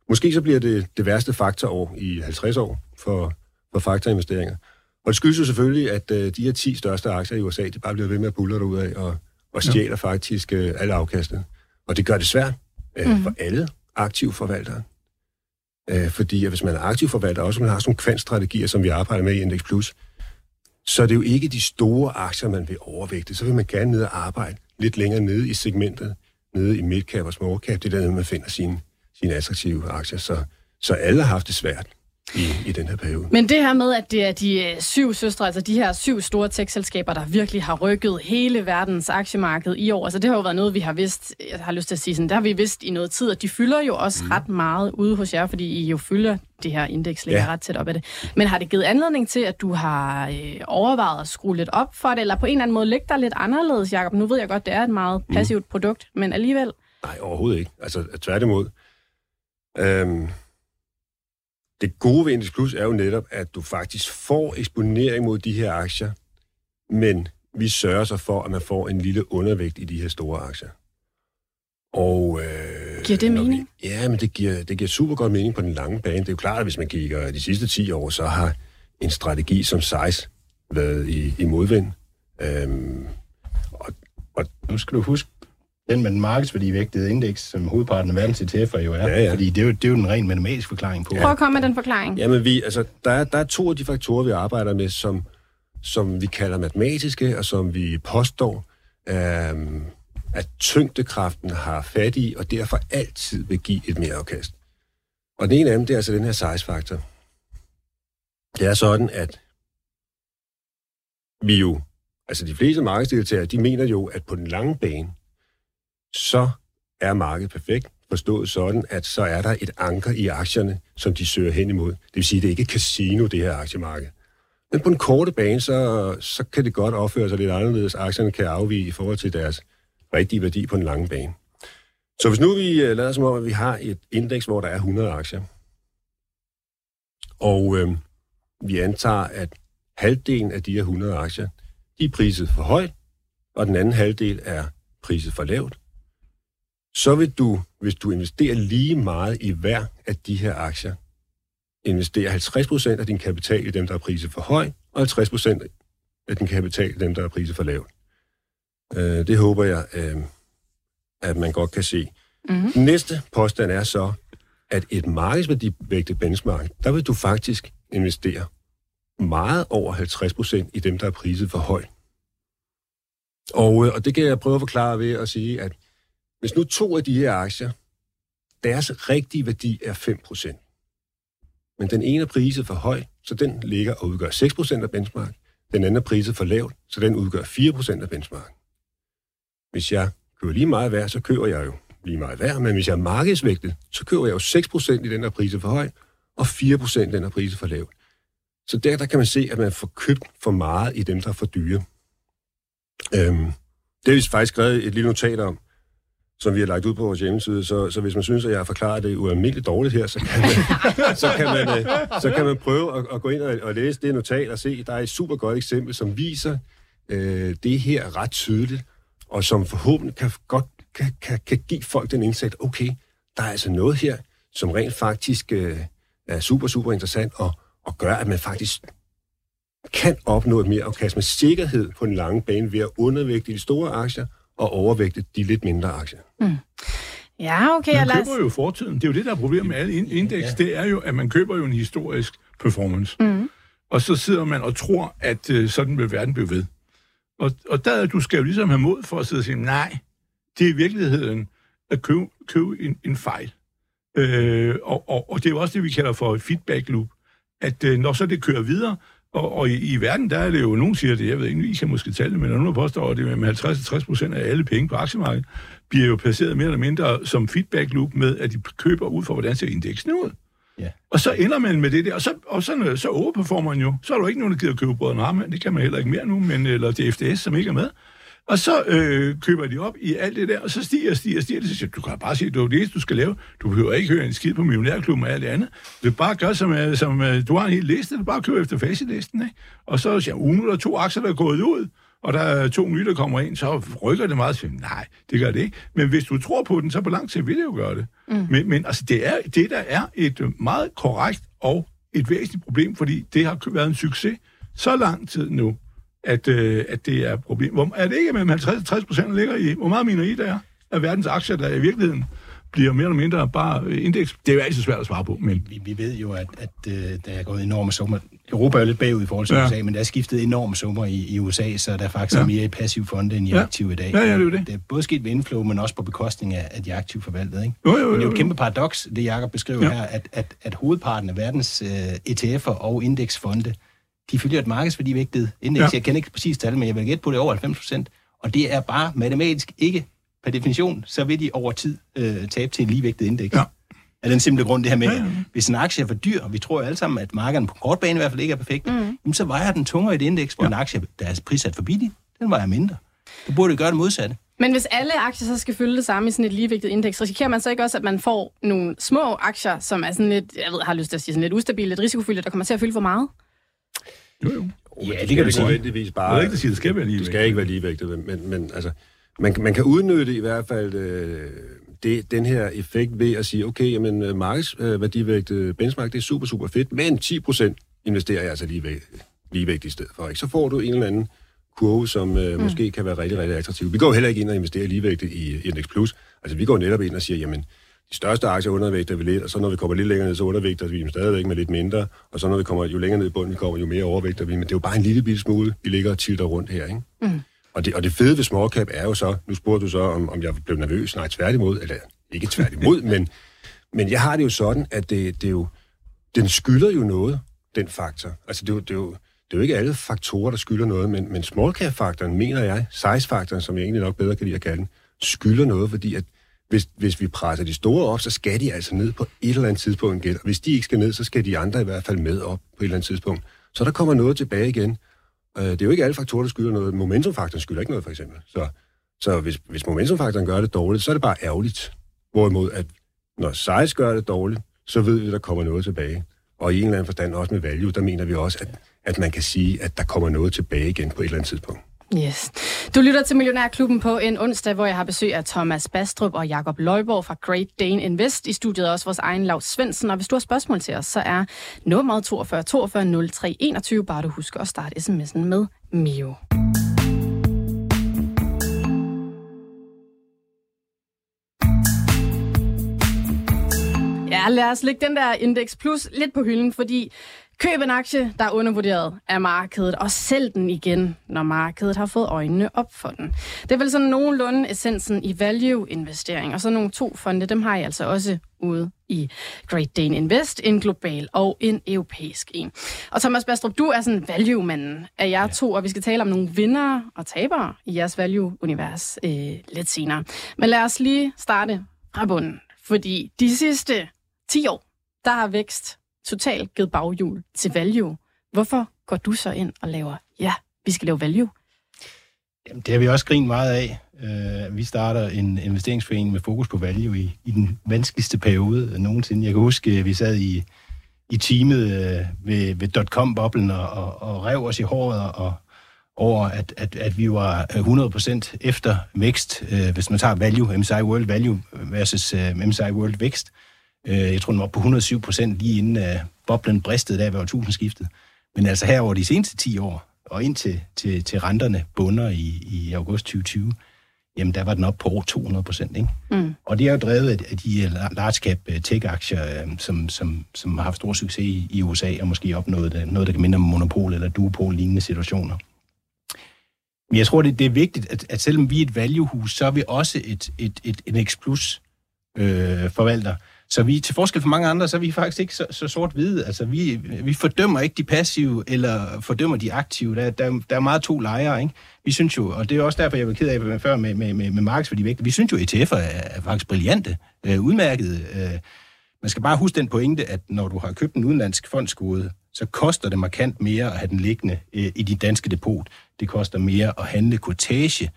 Måske så bliver det det værste faktorår i 50 år for, for faktorinvesteringer. Og det skyldes jo selvfølgelig, at øh, de her 10 største aktier i USA, de bare bliver ved med at bulle ud af og, og stjæler ja. faktisk øh, alle afkastet. Og det gør det svært øh, mm. for alle aktive forvaltere. Øh, fordi at hvis man er aktiv forvalter, også man har sådan nogle kvantstrategier, som vi arbejder med i Index Plus, så er det jo ikke de store aktier, man vil overvægte. Så vil man gerne ned og arbejde lidt længere nede i segmentet, nede i midcap og smallcap. Det er der, man finder sine, sine attraktive aktier. Så, så alle har haft det svært i, i den her periode. Men det her med, at det er de øh, syv søstre, altså de her syv store tech-selskaber, der virkelig har rykket hele verdens aktiemarked i år, altså det har jo været noget, vi har vidst, jeg har lyst til at sige sådan, det har vi vidst i noget tid, og de fylder jo også mm. ret meget ude hos jer, fordi I jo følger det her indeks, ligger ja. ret tæt op af det. Men har det givet anledning til, at du har øh, overvejet at skrue lidt op for det, eller på en eller anden måde ligge der lidt anderledes, Jacob? Nu ved jeg godt, det er et meget mm. passivt mm. produkt, men alligevel? Nej, overhovedet ikke. Altså tværtimod. Øhm det gode ved Index Plus er jo netop, at du faktisk får eksponering mod de her aktier, men vi sørger så for, at man får en lille undervægt i de her store aktier. Og, øh, giver det mening? Vi, ja, men det giver, det giver super godt mening på den lange bane. Det er jo klart, at hvis man kigger de sidste 10 år, så har en strategi som size været i, i modvind. Øhm, og, og nu skal du huske, den med den markedsværdivægtede indeks, som hovedparten af verdens ETF'er jo er. Ja, ja. Fordi det er, jo, det er jo den ren matematiske forklaring på. Prøv at komme med den forklaring. Jamen, vi, altså, der, er, der er to af de faktorer, vi arbejder med, som, som vi kalder matematiske, og som vi påstår, øhm, at tyngdekraften har fat i, og derfor altid vil give et mere afkast. Og den ene af dem, det er altså den her size-faktor. Det er sådan, at vi jo, altså de fleste markedsdeltagere, de mener jo, at på den lange bane, så er markedet perfekt, forstået sådan, at så er der et anker i aktierne, som de søger hen imod. Det vil sige, at det ikke er casino, det her aktiemarked. Men på en korte bane, så, så kan det godt opføre sig lidt anderledes. Aktierne kan afvige i forhold til deres rigtige værdi på en lange bane. Så hvis nu vi øh, lader som om, at vi har et indeks, hvor der er 100 aktier, og øh, vi antager, at halvdelen af de her 100 aktier, de er priset for højt, og den anden halvdel er priset for lavt, så vil du, hvis du investerer lige meget i hver af de her aktier, investere 50% af din kapital i dem, der er priset for høj, og 50% af din kapital i dem, der er priset for lavt. Øh, det håber jeg, øh, at man godt kan se. Mm-hmm. Næste påstand er så, at et markedsværdivægtet benchmark, der vil du faktisk investere meget over 50% i dem, der er priset for højt. Og, øh, og det kan jeg prøve at forklare ved at sige, at hvis nu to af de her aktier, deres rigtige værdi er 5%, men den ene er priset for høj, så den ligger og udgør 6% af benchmark. Den anden er priset for lavt, så den udgør 4% af benchmark. Hvis jeg køber lige meget værd, så køber jeg jo lige meget værd, men hvis jeg er markedsvægtet, så køber jeg jo 6% i den der priser for høj, og 4% i den her priser for lavt. Så der, der kan man se, at man får købt for meget i dem, der er for dyre. Øhm, det har vi faktisk skrevet et lille notat om, som vi har lagt ud på vores hjemmeside. Så, så hvis man synes, at jeg har forklaret det ualmindeligt dårligt her, så kan man, så kan man, øh, så kan man prøve at, at gå ind og, og læse det notat og se, der er et super godt eksempel, som viser øh, det her ret tydeligt, og som forhåbentlig kan, godt kan, kan, kan give folk den indsigt, okay, der er altså noget her, som rent faktisk øh, er super, super interessant, og, og gør, at man faktisk kan opnå et mere afkast med sikkerhed på den lange bane ved at undervægte de store aktier og overvægte de lidt mindre aktier. Ja, okay. Man køber jo fortiden. Det er jo det, der er problemet med alle in- indeks. Ja. Det er jo, at man køber jo en historisk performance. Mm. Og så sidder man og tror, at øh, sådan vil verden blive ved. Og, og der, du skal jo ligesom have mod for at sidde og sige, nej, det er i virkeligheden at købe, købe en, en fejl. Øh, og, og, og det er jo også det, vi kalder for et feedback loop. At øh, når så det kører videre, og, og i, i verden, der er det jo, nogen siger det, jeg ved ikke, I kan måske tale det, men nogen, påstår, at det med 50-60 procent af alle penge på aktiemarkedet, bliver jo placeret mere eller mindre som feedback loop med, at de køber ud for, hvordan ser indeksen ud. Ja. Og så ender man med det der, og så, og så, så overperformer man jo. Så er der jo ikke nogen, der gider købe brødrene Harman, det kan man heller ikke mere nu, men, eller det er FDS, som ikke er med. Og så øh, køber de op i alt det der, og så stiger og stiger og stiger. Så siger, du kan bare sige, det er det, eneste, du skal lave. Du behøver ikke høre en skid på millionærklubben og alt det andet. Det er bare gør, som, øh, som øh, du har en hel liste, du bare køber efter facitlisten. Ikke? Og så siger jeg, uh, nu er der to aktier, der er gået ud, og der er to nye, der kommer ind, så rykker det meget. Så nej, det gør det ikke. Men hvis du tror på den, så på lang tid vil det jo gøre det. Mm. Men, men altså, det, er, det der er et øh, meget korrekt og et væsentligt problem, fordi det har været en succes så lang tid nu, at, øh, at det er et problem. Hvor, er det ikke mellem 50 og 60 procent, ligger i? Hvor meget mener I, der er af verdens aktier, der i virkeligheden bliver mere eller mindre bare øh, indeks? Det er jo altid svært at svare på, men Vi, vi ved jo, at, at øh, der er gået enorme summer. Europa er jo lidt bagud i forhold til Ja. USA, men der er skiftet enorme summer i, i USA, så der er faktisk Ja. mere i passiv fonde end i Ja. aktiv i dag. Ja, ja, det er jo det. Det er både sket ved inflow, men også på bekostning af, af de aktive forvaltede. Ikke? jo, jo, Men jo, det er jo jo. et kæmpe paradoks, det Jacob beskriver ja. her, at, at, at hovedparten af verdens øh, ETF'er og indeksfonde, de følger et markedsværdivægtet indeks. Ja. Jeg kender ikke præcis tal, men jeg vil gætte på det er over 90 procent. Og det er bare matematisk ikke per definition, så vil de over tid øh, tabe til en ligevægtet indeks. Ja. Af den simple grund, det her med, Ja, ja, hvis en aktie er for dyr, og vi tror jo alle sammen, at markederne på kort bane i hvert fald ikke er perfekt, mm. jamen, så vejer den tungere i et indeks, hvor Ja. ja. en aktie, der er prissat for billig, den vejer mindre. Du burde gøre det modsatte. Men hvis alle aktier så skal følge det samme i sådan et ligevægtet indeks, risikerer man så ikke også, at man får nogle små aktier, som er sådan lidt, jeg ved, har lyst til at sige sådan lidt ustabile, lidt risikofyldte, der kommer til at fylde for meget? Jo, jo. Ja, det det kan sige. nødvendigvis Jeg bare... ved ikke, det siger, det skal være lige Det skal ikke være ligevægtet, men, men altså, man, man kan udnytte i hvert fald øh, det, den her effekt ved at sige, okay, jamen øh, markedsværdivægtet øh, benchmark, det er super, super fedt, men 10% investerer jeg altså ligevægt, ligevægt i stedet for. Ikke? Så får du en eller anden kurve, som øh, mm. måske kan være rigtig, rigtig attraktiv. Vi går heller ikke ind og investerer ligevægtet i Index Plus. Altså, vi går netop ind og siger, jamen, de største aktier undervægter vi lidt, og så når vi kommer lidt længere ned, så undervægter vi dem stadigvæk med lidt mindre, og så når vi kommer jo længere ned i bunden, vi kommer, jo mere overvægter vi, men det er jo bare en lille bitte smule, vi ligger og tilter rundt her, ikke? Mm. Og, det, og det fede ved small cap er jo så, nu spurgte du så, om, om jeg blev nervøs, nej, tværtimod, eller ikke tværtimod, men, men jeg har det jo sådan, at det, det er jo, den skylder jo noget, den faktor. Altså, det er jo, det er jo, det er jo ikke alle faktorer, der skylder noget, men, men small cap-faktoren, mener jeg, size-faktoren, som jeg egentlig nok bedre kan lide at kalde den, skylder noget, fordi at hvis, hvis vi presser de store op, så skal de altså ned på et eller andet tidspunkt igen. Og hvis de ikke skal ned, så skal de andre i hvert fald med op på et eller andet tidspunkt. Så der kommer noget tilbage igen. Øh, Det er jo ikke alle faktorer, der skylder noget. Momentumfaktoren skylder ikke noget, for eksempel. Så, så hvis, hvis momentumfaktoren gør det dårligt, så er det bare ærgerligt. Hvorimod, at når size gør det dårligt, så ved vi, at der kommer noget tilbage. Og i en eller anden forstand også med value, der mener vi også, at, at man kan sige, at der kommer noget tilbage igen på et eller andet tidspunkt. Yes. Du lytter til Millionærklubben på en onsdag, hvor jeg har besøg af Thomas Bastrup og Jakob Løjborg fra Great Dane Invest. I studiet er også vores egen Lav Svendsen, og hvis du har spørgsmål til os, så er nummeret 42 42 03 21. Bare du husker at starte sms'en med Mio. Ja, lad os lægge den der Index Plus lidt på hylden, fordi køb en aktie, der er undervurderet af markedet, og sælg den igen, når markedet har fået øjnene op for den. Det er vel sådan nogenlunde essensen i value-investering, og så nogle to fonde, dem har jeg altså også ude i Great Dane Invest, en global og en europæisk en. Og Thomas Bastrup, du er sådan value-manden af jer to, og vi skal tale om nogle vinder og tabere i jeres value-univers øh, lidt senere. Men lad os lige starte fra bunden, fordi de sidste 10 år, der har vækst totalt givet baghjul til value. Hvorfor går du så ind og laver, ja, vi skal lave value? Jamen, det har vi også grinet meget af. Uh, vi starter en investeringsforening med fokus på value i, i den vanskeligste periode nogensinde. Jeg kan huske, at vi sad i, i teamet uh, ved, ved .com-boblen og, og, og rev os i håret og, over, at, at, at vi var 100% efter vækst, uh, hvis man tager value, MSCI World Value versus uh, MSCI World Vækst. Uh, jeg tror, den var på 107% lige inden boblen bristede der ved årtusindskiftet. Men altså her over de seneste 10 år, og indtil til, til renterne bunder i, i august 2020, jamen der var den op på over 200 procent. Mm. Og det er jo drevet af de øh, large cap øh, tech-aktier, øh, som, som, som har haft stor succes i, i USA, og måske opnået noget, der kan minde om monopol eller duopol-lignende situationer. Men jeg tror, det, det er vigtigt, at, at selvom vi er et valuehus, så er vi også et, et, et, en X Plus øh, forvalter. Så vi, til forskel fra mange andre, så er vi faktisk ikke så, så sort-hvide. Altså, vi, vi fordømmer ikke de passive, eller fordømmer de aktive. Der, der, der er meget to lejre, ikke? Vi synes jo, og det er også derfor, jeg var ked af hvad før med, med, med, med markedsværdivægt, vi synes jo, ETF'er er, er faktisk brillante, øh, udmærkede. Øh, man skal bare huske den pointe, at når du har købt en udenlandsk fondskode, så koster det markant mere at have den liggende øh, i dit danske depot. Det koster mere at handle kortage,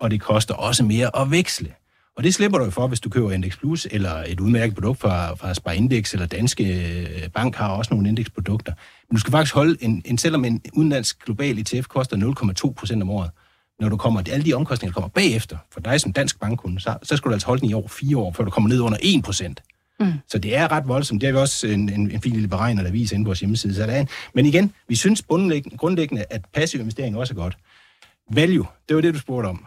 og det koster også mere at veksle. Og det slipper du jo for, hvis du køber Index Plus eller et udmærket produkt fra, fra Spar Index eller Danske øh, Bank har også nogle indeksprodukter. Men du skal faktisk holde, en, en, selvom en udenlandsk global ETF koster 0,2 procent om året, når du kommer, alle de omkostninger, der kommer bagefter, for dig som dansk bankkunde, så, så skal du altså holde den i over fire år, før du kommer ned under 1 procent. Mm. Så det er ret voldsomt. Det er jo også en, en, en fin lille beregner, der viser inde på vores hjemmeside. Så der er en. Men igen, vi synes grundlæggende, at passiv investering også er godt. Value, det var det, du spurgte om.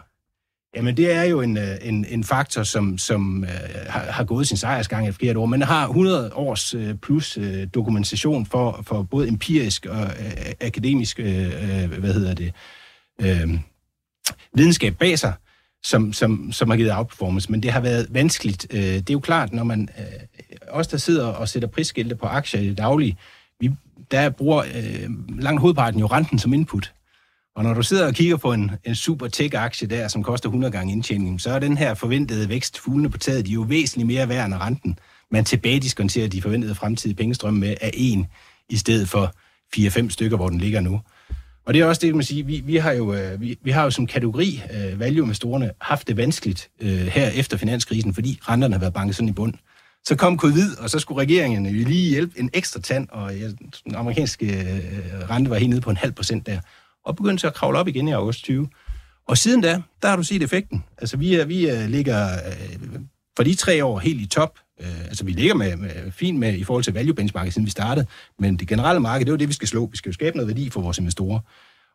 Jamen, det er jo en, øh, en, en faktor, som, som øh, har, har gået sin sejrsgang i flere år. Man har 100 års øh, plus øh, dokumentation for, for både empirisk og øh, akademisk øh, øh, hvad hedder det, øh, videnskab bag sig, som, som, som har givet outperformance. Men det har været vanskeligt. Øh, det er jo klart, når man øh, os, der sidder og sætter prisskilte på aktier i det daglige, vi, der bruger øh, langt hovedparten jo renten som input. Og når du sidder og kigger på en, en super tech-aktie der, som koster 100 gange indtjening, så er den her forventede vækst, fuglene på taget, de er jo væsentligt mere værd end renten. Man tilbage diskonterer de forventede fremtidige pengestrømme med af en, i stedet for 4-5 stykker, hvor den ligger nu. Og det er også det, man siger, vi, vi, har jo, øh, vi, vi har jo som kategori øh, uh, value-investorerne haft det vanskeligt uh, her efter finanskrisen, fordi renterne har været banket sådan i bund. Så kom covid, og så skulle regeringen jo lige hjælpe en ekstra tand, og ja, den amerikanske uh, rente var helt nede på en halv procent der og begyndte at kravle op igen i august 20. Og siden da, der har du set effekten. Altså, vi, er, vi er, ligger øh, for de tre år helt i top. Øh, altså, vi ligger med, med, fint med i forhold til value benchmark, siden vi startede. Men det generelle marked, det er jo det, vi skal slå. Vi skal jo skabe noget værdi for vores investorer.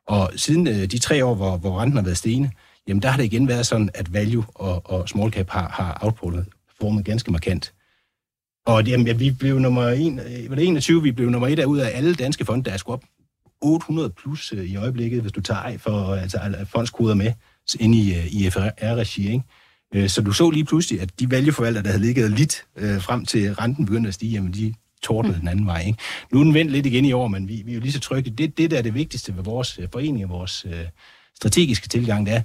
Og siden øh, de tre år, hvor, hvor renten har været stigende, jamen der har det igen været sådan, at value og, og small cap har, har outperformet ganske markant. Og jamen, vi blev nummer en, øh, var det 21, vi blev nummer et af ud af alle danske fonde, der er op 800 plus øh, i øjeblikket, hvis du tager for øh, altså, fondskoder med ind i, øh, i FR-regi. Ikke? Så du så lige pludselig, at de valgforvaltere, der havde ligget lidt øh, frem til renten begyndte at stige, jamen de tordnede den anden vej. Ikke? Nu er den vendt lidt igen i år, men vi, vi er jo lige så trygge. Det, det der er det vigtigste ved vores forening og vores øh, strategiske tilgang, det er,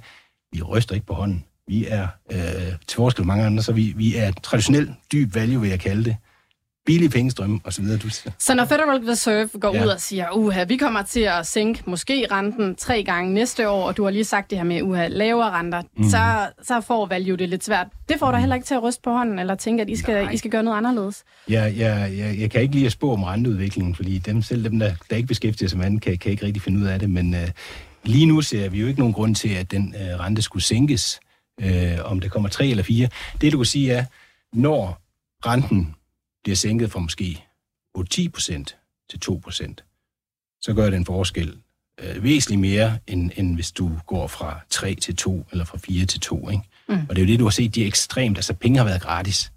vi ryster ikke på hånden. Vi er, øh, til forskel mange andre, så vi, vi er traditionel dyb value, vil jeg kalde det billige pengestrømme osv. Du siger. Så når Federal Reserve går ja. ud og siger, uha, vi kommer til at sænke måske renten tre gange næste år, og du har lige sagt det her med uha, lavere renter, mm. så, så får value det lidt svært. Det får dig heller ikke til at ryste på hånden, eller tænke, at I skal, I skal gøre noget anderledes? Ja, ja, ja, jeg kan ikke lige at spå om renteudviklingen, fordi dem, selv dem, der, der ikke beskæftiger sig med anden, kan, kan ikke rigtig finde ud af det, men uh, lige nu ser vi jo ikke nogen grund til, at den uh, rente skulle sænkes, uh, om det kommer tre eller fire. Det du kan sige er, når renten bliver sænket fra måske 8-10 procent til 2 procent, så gør det en forskel øh, væsentligt mere, end, end hvis du går fra 3 til 2 eller fra 4 til 2. Ikke? Mm. Og det er jo det, du har set, de er ekstremt. Altså, penge har været gratis.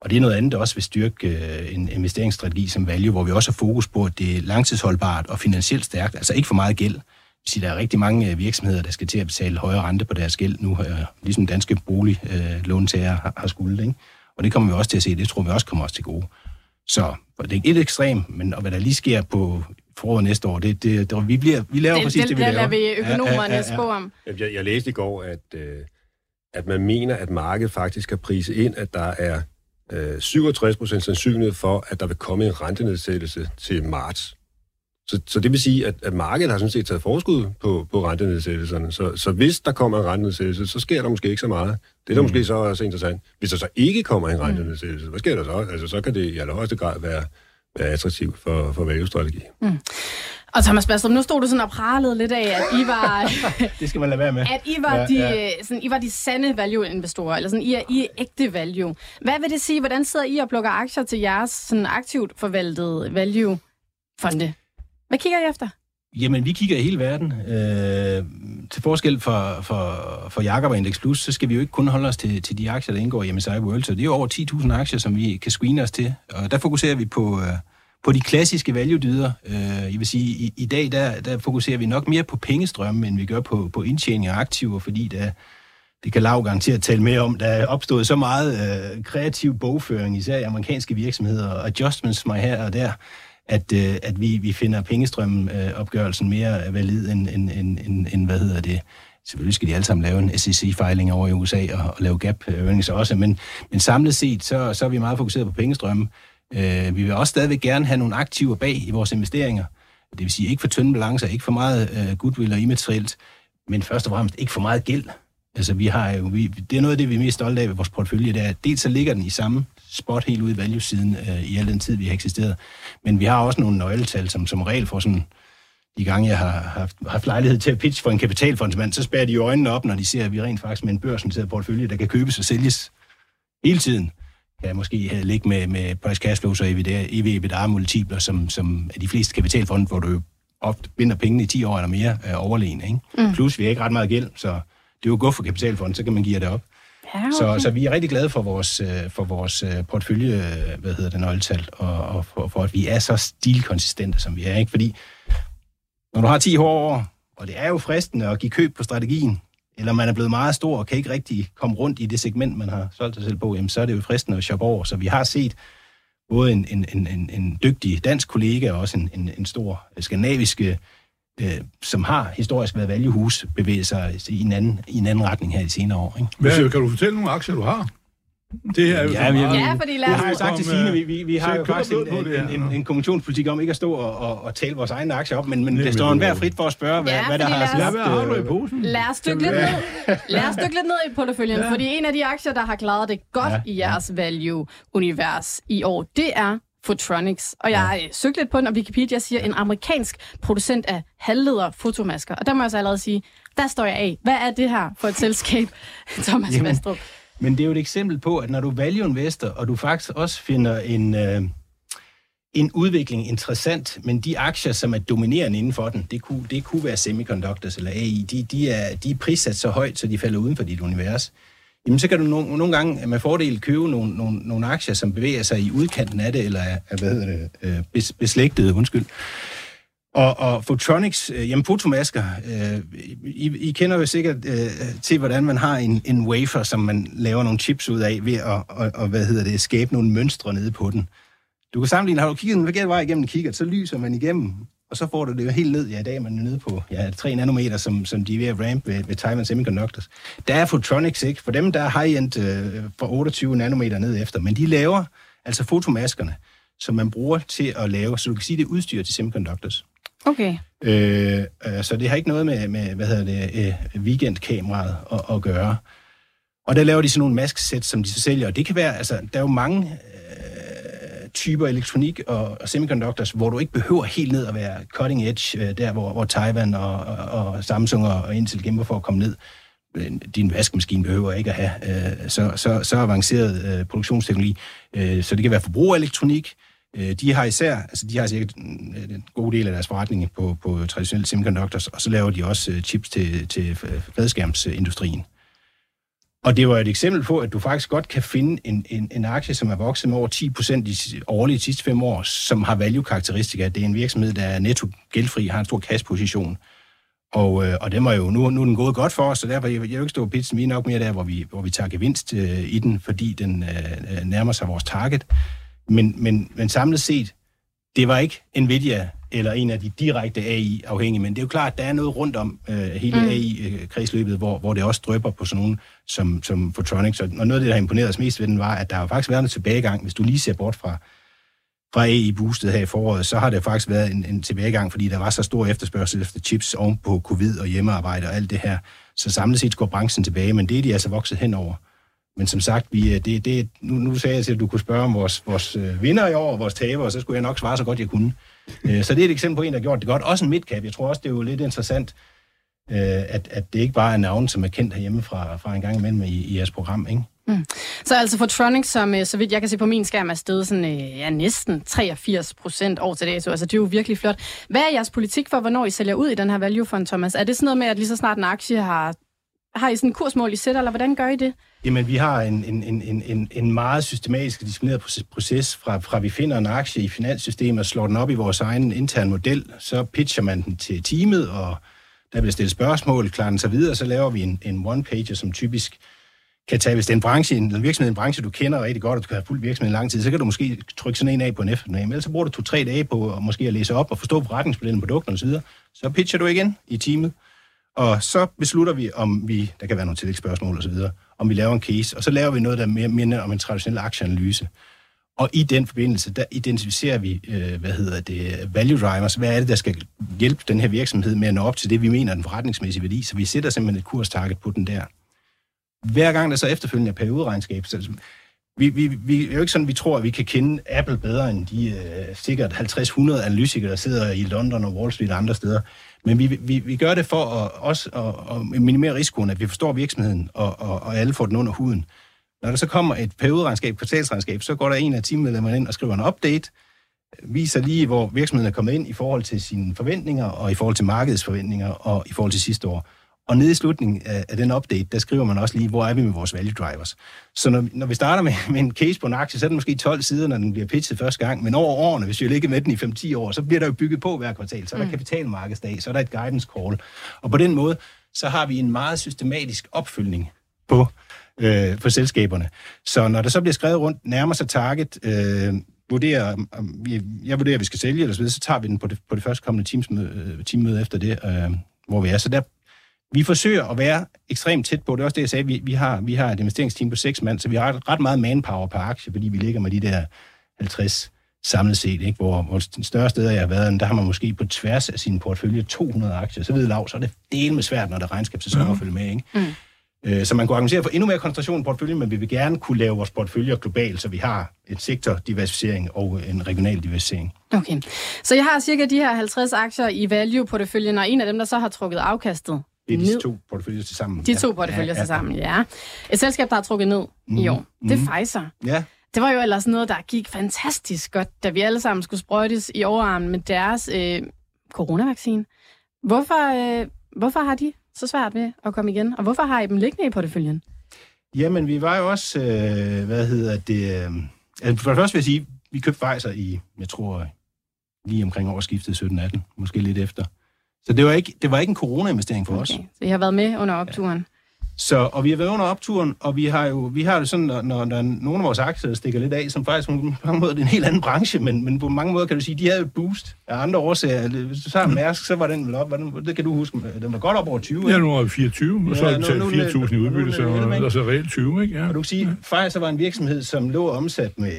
Og det er noget andet, der også vil styrke øh, en investeringsstrategi som value, hvor vi også har fokus på, at det er langtidsholdbart og finansielt stærkt. Altså ikke for meget gæld. Så der er rigtig mange øh, virksomheder, der skal til at betale højere rente på deres gæld nu, øh, ligesom danske boliglåntager øh, har, har skuldet. Ikke? Og det kommer vi også til at se, det tror vi også kommer os til gode. Så det er et ekstrem, men og hvad der lige sker på foråret næste år, det, det, det, vi, bliver, vi laver det, præcis det, det, vi laver. Det lader vi økonomerne ja, ja, ja, ja. spå om. Jeg, jeg læste i går, at, øh, at man mener, at markedet faktisk kan prise ind, at der er øh, 67 procent sandsynlighed for, at der vil komme en rentenedsættelse til marts. Så, så det vil sige, at, at markedet har sådan set taget forskud på, på rentenedsættelserne. Så, så hvis der kommer en rentenedsættelse, så sker der måske ikke så meget. Det er der mm. måske så også interessant. Hvis der så ikke kommer en rentenedsættelse, hvad sker der så? Altså, så kan det i allerhøjeste grad være, være attraktivt for, for value-strategi. Mm. Og Thomas Bastrup, nu stod du sådan og pralede lidt af, at I var... det skal man lade være med. At I var, ja, de, ja. Sådan, I var de sande value-investorer, eller sådan, I er, I er ægte value. Hvad vil det sige? Hvordan sidder I og plukker aktier til jeres sådan aktivt forvaltede value-fonde? Hvad kigger I efter? Jamen, vi kigger i hele verden. Øh, til forskel for, for, for Jakob og Index Plus, så skal vi jo ikke kun holde os til, til de aktier, der indgår i MSCI World. Så det er jo over 10.000 aktier, som vi kan screene os til. Og der fokuserer vi på, øh, på de klassiske value-dyder. Øh, jeg vil sige, i, i dag der, der fokuserer vi nok mere på pengestrømme, end vi gør på, på indtjening af aktiver, fordi der, det kan Lav garanteret tale mere om, der er opstået så meget øh, kreativ bogføring, især i amerikanske virksomheder, og adjustments mig her og der, at, øh, at vi, vi finder pengestrømopgørelsen øh, opgørelsen mere valid end, end, end, end, end, hvad hedder det, selvfølgelig skal de alle sammen lave en SEC-filing over i USA og, og lave gap øh, earnings også, men, men samlet set, så, så er vi meget fokuseret på pengestrømme. Øh, vi vil også stadigvæk gerne have nogle aktiver bag i vores investeringer. Det vil sige ikke for tynde balancer, ikke for meget øh, goodwill og immaterielt, men først og fremmest ikke for meget gæld. Altså, vi har jo, vi, det er noget af det, vi er mest stolte af ved vores portefølje, det er, at dels så ligger den i samme spot helt ude i value-siden øh, i al den tid, vi har eksisteret, men vi har også nogle nøgletal, som som regel får sådan, de gange jeg har haft, haft lejlighed til at pitch for en kapitalfondsmand, så spærer de øjnene op, når de ser, at vi rent faktisk med en børsnoteret portefølje, der kan købes og sælges hele tiden, kan måske ligge med, med price cash flows og EV-EBITDA-multipler, som, som er de fleste kapitalfonde, hvor du jo ofte binder pengene i 10 år eller mere øh, overlegne. Ikke? Mm. Plus, vi har ikke ret meget gæld, så det er jo godt for kapitalfonden, så kan man give det op. Ja, okay. så, så vi er rigtig glade for vores, øh, for vores øh, portefølje, øh, hvad hedder det, nøgletal, og, og for, for, at vi er så stilkonsistente, som vi er. Ikke? Fordi når du har 10 hårde år, og det er jo fristende at give køb på strategien, eller man er blevet meget stor og kan ikke rigtig komme rundt i det segment, man har solgt sig selv på, jamen, så er det jo fristende at shoppe over. Så vi har set både en, en, en, en dygtig dansk kollega og også en, en, en stor skandinavisk øh, som har historisk været valuehus, bevæge sig i en anden, i en anden retning her i senere år. Ikke? Hvad, kan du fortælle nogle aktier, du har? Det er jo ja, meget... ja, fordi lad os... Jeg har jo sagt til Signe, vi, vi, vi har jo faktisk en, en, en, en kommissionspolitik om ikke at stå og, og, og tale vores egne aktier op, men, men det står en hver frit for at spørge, hvad, ja, hvad der har i posen? Lad os stykke lidt ned, lad os stykke lidt ned i porteføljen, ja. fordi en af de aktier, der har klaret det godt ja. i jeres value-univers i år, det er Photronics. Og jeg ja. søgt lidt på den, og Wikipedia siger, en amerikansk producent af halvleder fotomasker. Og der må jeg så allerede sige, der står jeg af. Hvad er det her for et selskab, Thomas Jamen, Vastrup? Men det er jo et eksempel på, at når du value investor, og du faktisk også finder en, øh, en udvikling interessant, men de aktier, som er dominerende inden for den, det kunne, det kunne være semiconductors eller AI, de, de, er, de er prissat så højt, så de falder uden for dit univers jamen så kan du nogle, nogle gange øh, med fordel købe nogle, nogle, nogle aktier, som bevæger sig i udkanten af det, eller er, hvad hedder det, øh, bes, beslægtede, undskyld. Og, og Photronics, øh, jamen fotomasker, øh, I, I kender jo sikkert øh, til, hvordan man har en, en wafer, som man laver nogle chips ud af, ved at, og, og, hvad hedder det, skabe nogle mønstre nede på den. Du kan sammenligne, har du kigget den forkerte vej igennem en kikkert, så lyser man igennem, og så får du det jo helt ned. Ja, i dag er man nede på ja, 3 nanometer, som, som de er ved at ramp ved, ved Taiwan Semiconductors. Der er Photronics, ikke? For dem, der er high-end øh, for 28 nanometer ned efter. Men de laver altså fotomaskerne, som man bruger til at lave, så du kan sige, det udstyr til semiconductors. Okay. Øh, øh, så det har ikke noget med, med hvad hedder det, øh, weekendkameraet at, at gøre. Og der laver de sådan nogle masksæt, som de så sælger. Og det kan være, altså, der er jo mange typer elektronik og, og semiconductors, hvor du ikke behøver helt ned at være cutting edge, øh, der hvor, hvor Taiwan og, og, og Samsung og, Intel kæmper for at komme ned. Øh, din vaskemaskine behøver ikke at have øh, så, så, så avanceret øh, produktionsteknologi. Øh, så det kan være forbrugerelektronik. Øh, de har især, altså de har sikkert en, god del af deres forretning på, på traditionelle semiconductors, og så laver de også øh, chips til, til fladskærmsindustrien. Og det var et eksempel på, at du faktisk godt kan finde en, en, en aktie, som er vokset med over 10 procent årligt de sidste fem år, som har value-karakteristika. Det er en virksomhed, der er netto gældfri, har en stor kasseposition. Og, øh, og den var jo, nu, nu er den gået godt for os, så derfor jeg, jeg vil ikke stå på pitchen. Vi er nok mere der, hvor vi, hvor vi tager gevinst øh, i den, fordi den øh, øh nærmer sig vores target. Men, men, men samlet set, det var ikke Nvidia eller en af de direkte AI-afhængige, men det er jo klart, at der er noget rundt om øh, hele mm. AI-kredsløbet, hvor, hvor det også drøber på sådan nogen som, som Photronics. Og noget af det, der har imponeret os mest ved den, var, at der har faktisk været en tilbagegang. Hvis du lige ser bort fra, fra AI-boostet her i foråret, så har det faktisk været en, en tilbagegang, fordi der var så stor efterspørgsel efter chips oven på covid og hjemmearbejde og alt det her. Så samlet set går branchen tilbage, men det er de altså vokset henover. Men som sagt, vi, øh, det, det, nu, nu sagde jeg til, at du kunne spørge om vores, vores øh, vinder i år og vores taber, og så skulle jeg nok svare så godt, jeg kunne. Øh, så det er et eksempel på en, der har gjort det godt. Også en midcap. Jeg tror også, det er jo lidt interessant, at, at det ikke bare er navne, som er kendt herhjemme fra, fra en gang imellem i, i jeres program. Ikke? Mm. Så altså Fortronics, som så vidt jeg kan se på min skærm, er steget sådan, ja, næsten 83 procent år til dato. Altså det er jo virkelig flot. Hvad er jeres politik for, hvornår I sælger ud i den her value fund, Thomas? Er det sådan noget med, at lige så snart en aktie har har I sådan en kursmål, I sætter, eller hvordan gør I det? Jamen, vi har en, en, en, en, en meget systematisk og disciplineret proces, fra, fra vi finder en aktie i finanssystemet og slår den op i vores egen interne model, så pitcher man den til teamet, og der bliver stillet spørgsmål, klarer den sig videre, så laver vi en, en one-pager, som typisk kan tage, hvis det er en branche, en virksomhed, en branche, du kender rigtig godt, og du kan have fuldt virksomhed i lang tid, så kan du måske trykke sådan en af på en eftermiddag. Ellers så bruger du to-tre dage på at måske at læse op og forstå forretningsmodellen, produkterne osv. Så pitcher du igen i teamet, og så beslutter vi, om vi, der kan være nogle tillægsspørgsmål osv., om vi laver en case, og så laver vi noget, der mere minder om en traditionel aktieanalyse. Og i den forbindelse, der identificerer vi, øh, hvad hedder det, value drivers. Hvad er det, der skal hjælpe den her virksomhed med at nå op til det, vi mener er den forretningsmæssige værdi? Så vi sætter simpelthen et kurstarget på den der. Hver gang der så efterfølgende er perioderegnskab, så vi, vi, vi er jo ikke sådan, vi tror, at vi kan kende Apple bedre end de øh, sikkert 50-100 analytikere, der sidder i London og Wall Street og andre steder. Men vi, vi, vi gør det for at, også at, at minimere risikoen, at vi forstår virksomheden, og, og, og alle får den under huden. Når der så kommer et perioderegnskab, kvartalsregnskab, så går der en af teammedlemmerne ind og skriver en update, viser lige, hvor virksomheden er kommet ind i forhold til sine forventninger, og i forhold til markedets forventninger, og i forhold til sidste år. Og nede i slutningen af, af den update, der skriver man også lige, hvor er vi med vores value drivers. Så når, når vi starter med, med en case på en aktie, så er det måske 12 sider, når den bliver pitchet første gang. Men over årene, hvis vi ligger med den i 5-10 år, så bliver der jo bygget på hver kvartal. Så er der mm. kapitalmarkedsdag, så er der et guidance call. Og på den måde, så har vi en meget systematisk opfølgning på, øh, for selskaberne. Så når der så bliver skrevet rundt, nærmer sig target, øh, vurderer, om vi, jeg vurderer, at vi skal sælge, eller så, videre, så tager vi den på det, på det første kommende teamsmøde, øh, teammøde efter det, øh, hvor vi er. Så der vi forsøger at være ekstremt tæt på. Det er også det, jeg sagde. Vi, vi, har, vi har et investeringsteam på seks mand, så vi har ret meget manpower per aktie, fordi vi ligger med de der 50 samlet set, ikke? Hvor, hvor den større steder, jeg har været, der har man måske på tværs af sin portefølje 200 aktier. Så ved Lav, så er det del med svært, når der er regnskabssæson mm. følge med. Ikke? Mm. Øh, så man kunne argumentere for endnu mere koncentration i porteføljen, men vi vil gerne kunne lave vores porteføljer globalt, så vi har en sektordiversificering og en regional diversificering. Okay. Så jeg har cirka de her 50 aktier i value-porteføljen, og en af dem, der så har trukket afkastet, det er de to porteføljer til sammen. De to porteføljer ja, til sammen, ja. Et selskab, der har trukket ned mm, i år, det er mm. Pfizer. Ja. Det var jo ellers noget, der gik fantastisk godt, da vi alle sammen skulle sprøjtes i overarmen med deres øh, coronavaccine. Hvorfor, øh, hvorfor har de så svært ved at komme igen? Og hvorfor har I dem liggende i porteføljen? Jamen, vi var jo også, øh, hvad hedder det... Øh, altså for det første vil jeg sige, vi købte Pfizer i, jeg tror, lige omkring årsskiftet 17-18, måske lidt efter. Så det var ikke, det var ikke en corona-investering for okay. os. Så I har været med under opturen? Ja. Så, og vi har været under opturen, og vi har jo vi har det sådan, når, når, når nogle af vores aktier stikker lidt af, som faktisk på mange måder er en helt anden branche, men, men på mange måder kan du sige, de havde et boost af andre årsager. Hvis du tager Mærsk, så var den vel op, var den, det kan du huske, den var godt op over 20. Ja, nu var 24, og så ja, har vi 4.000 i udbytte, så er så reelt 20, ikke? Ja. Og du kan sige, Pfizer var en virksomhed, som lå omsat med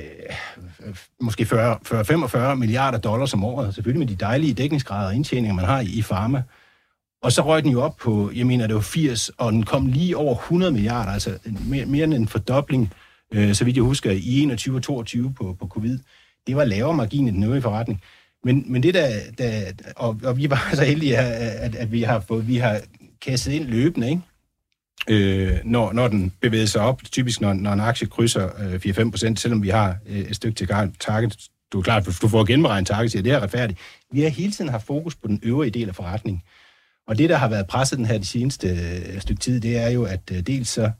måske 40-45 milliarder dollars om året, selvfølgelig med de dejlige dækningsgrader og indtjeninger, man har i, i pharma. Og så røg den jo op på, jeg mener, det var 80, og den kom lige over 100 milliarder, altså mere, mere end en fordobling, øh, så vidt jeg husker, i 21 og 22 på, på covid. Det var lavere margin i den øvrige forretning. Men, men det der, der og, og vi var så heldige, at, at vi har fået, vi har kastet ind løbende, ikke? Øh, når, når den bevæger sig op, typisk når, når en aktie krydser øh, 4-5 procent, selvom vi har øh, et stykke til target, du er klart, du får genberegnet target, siger, det er retfærdigt. Vi har hele tiden haft fokus på den øvrige del af forretningen. Og det, der har været presset den her de seneste øh, stykke tid, det er jo, at øh, dels så,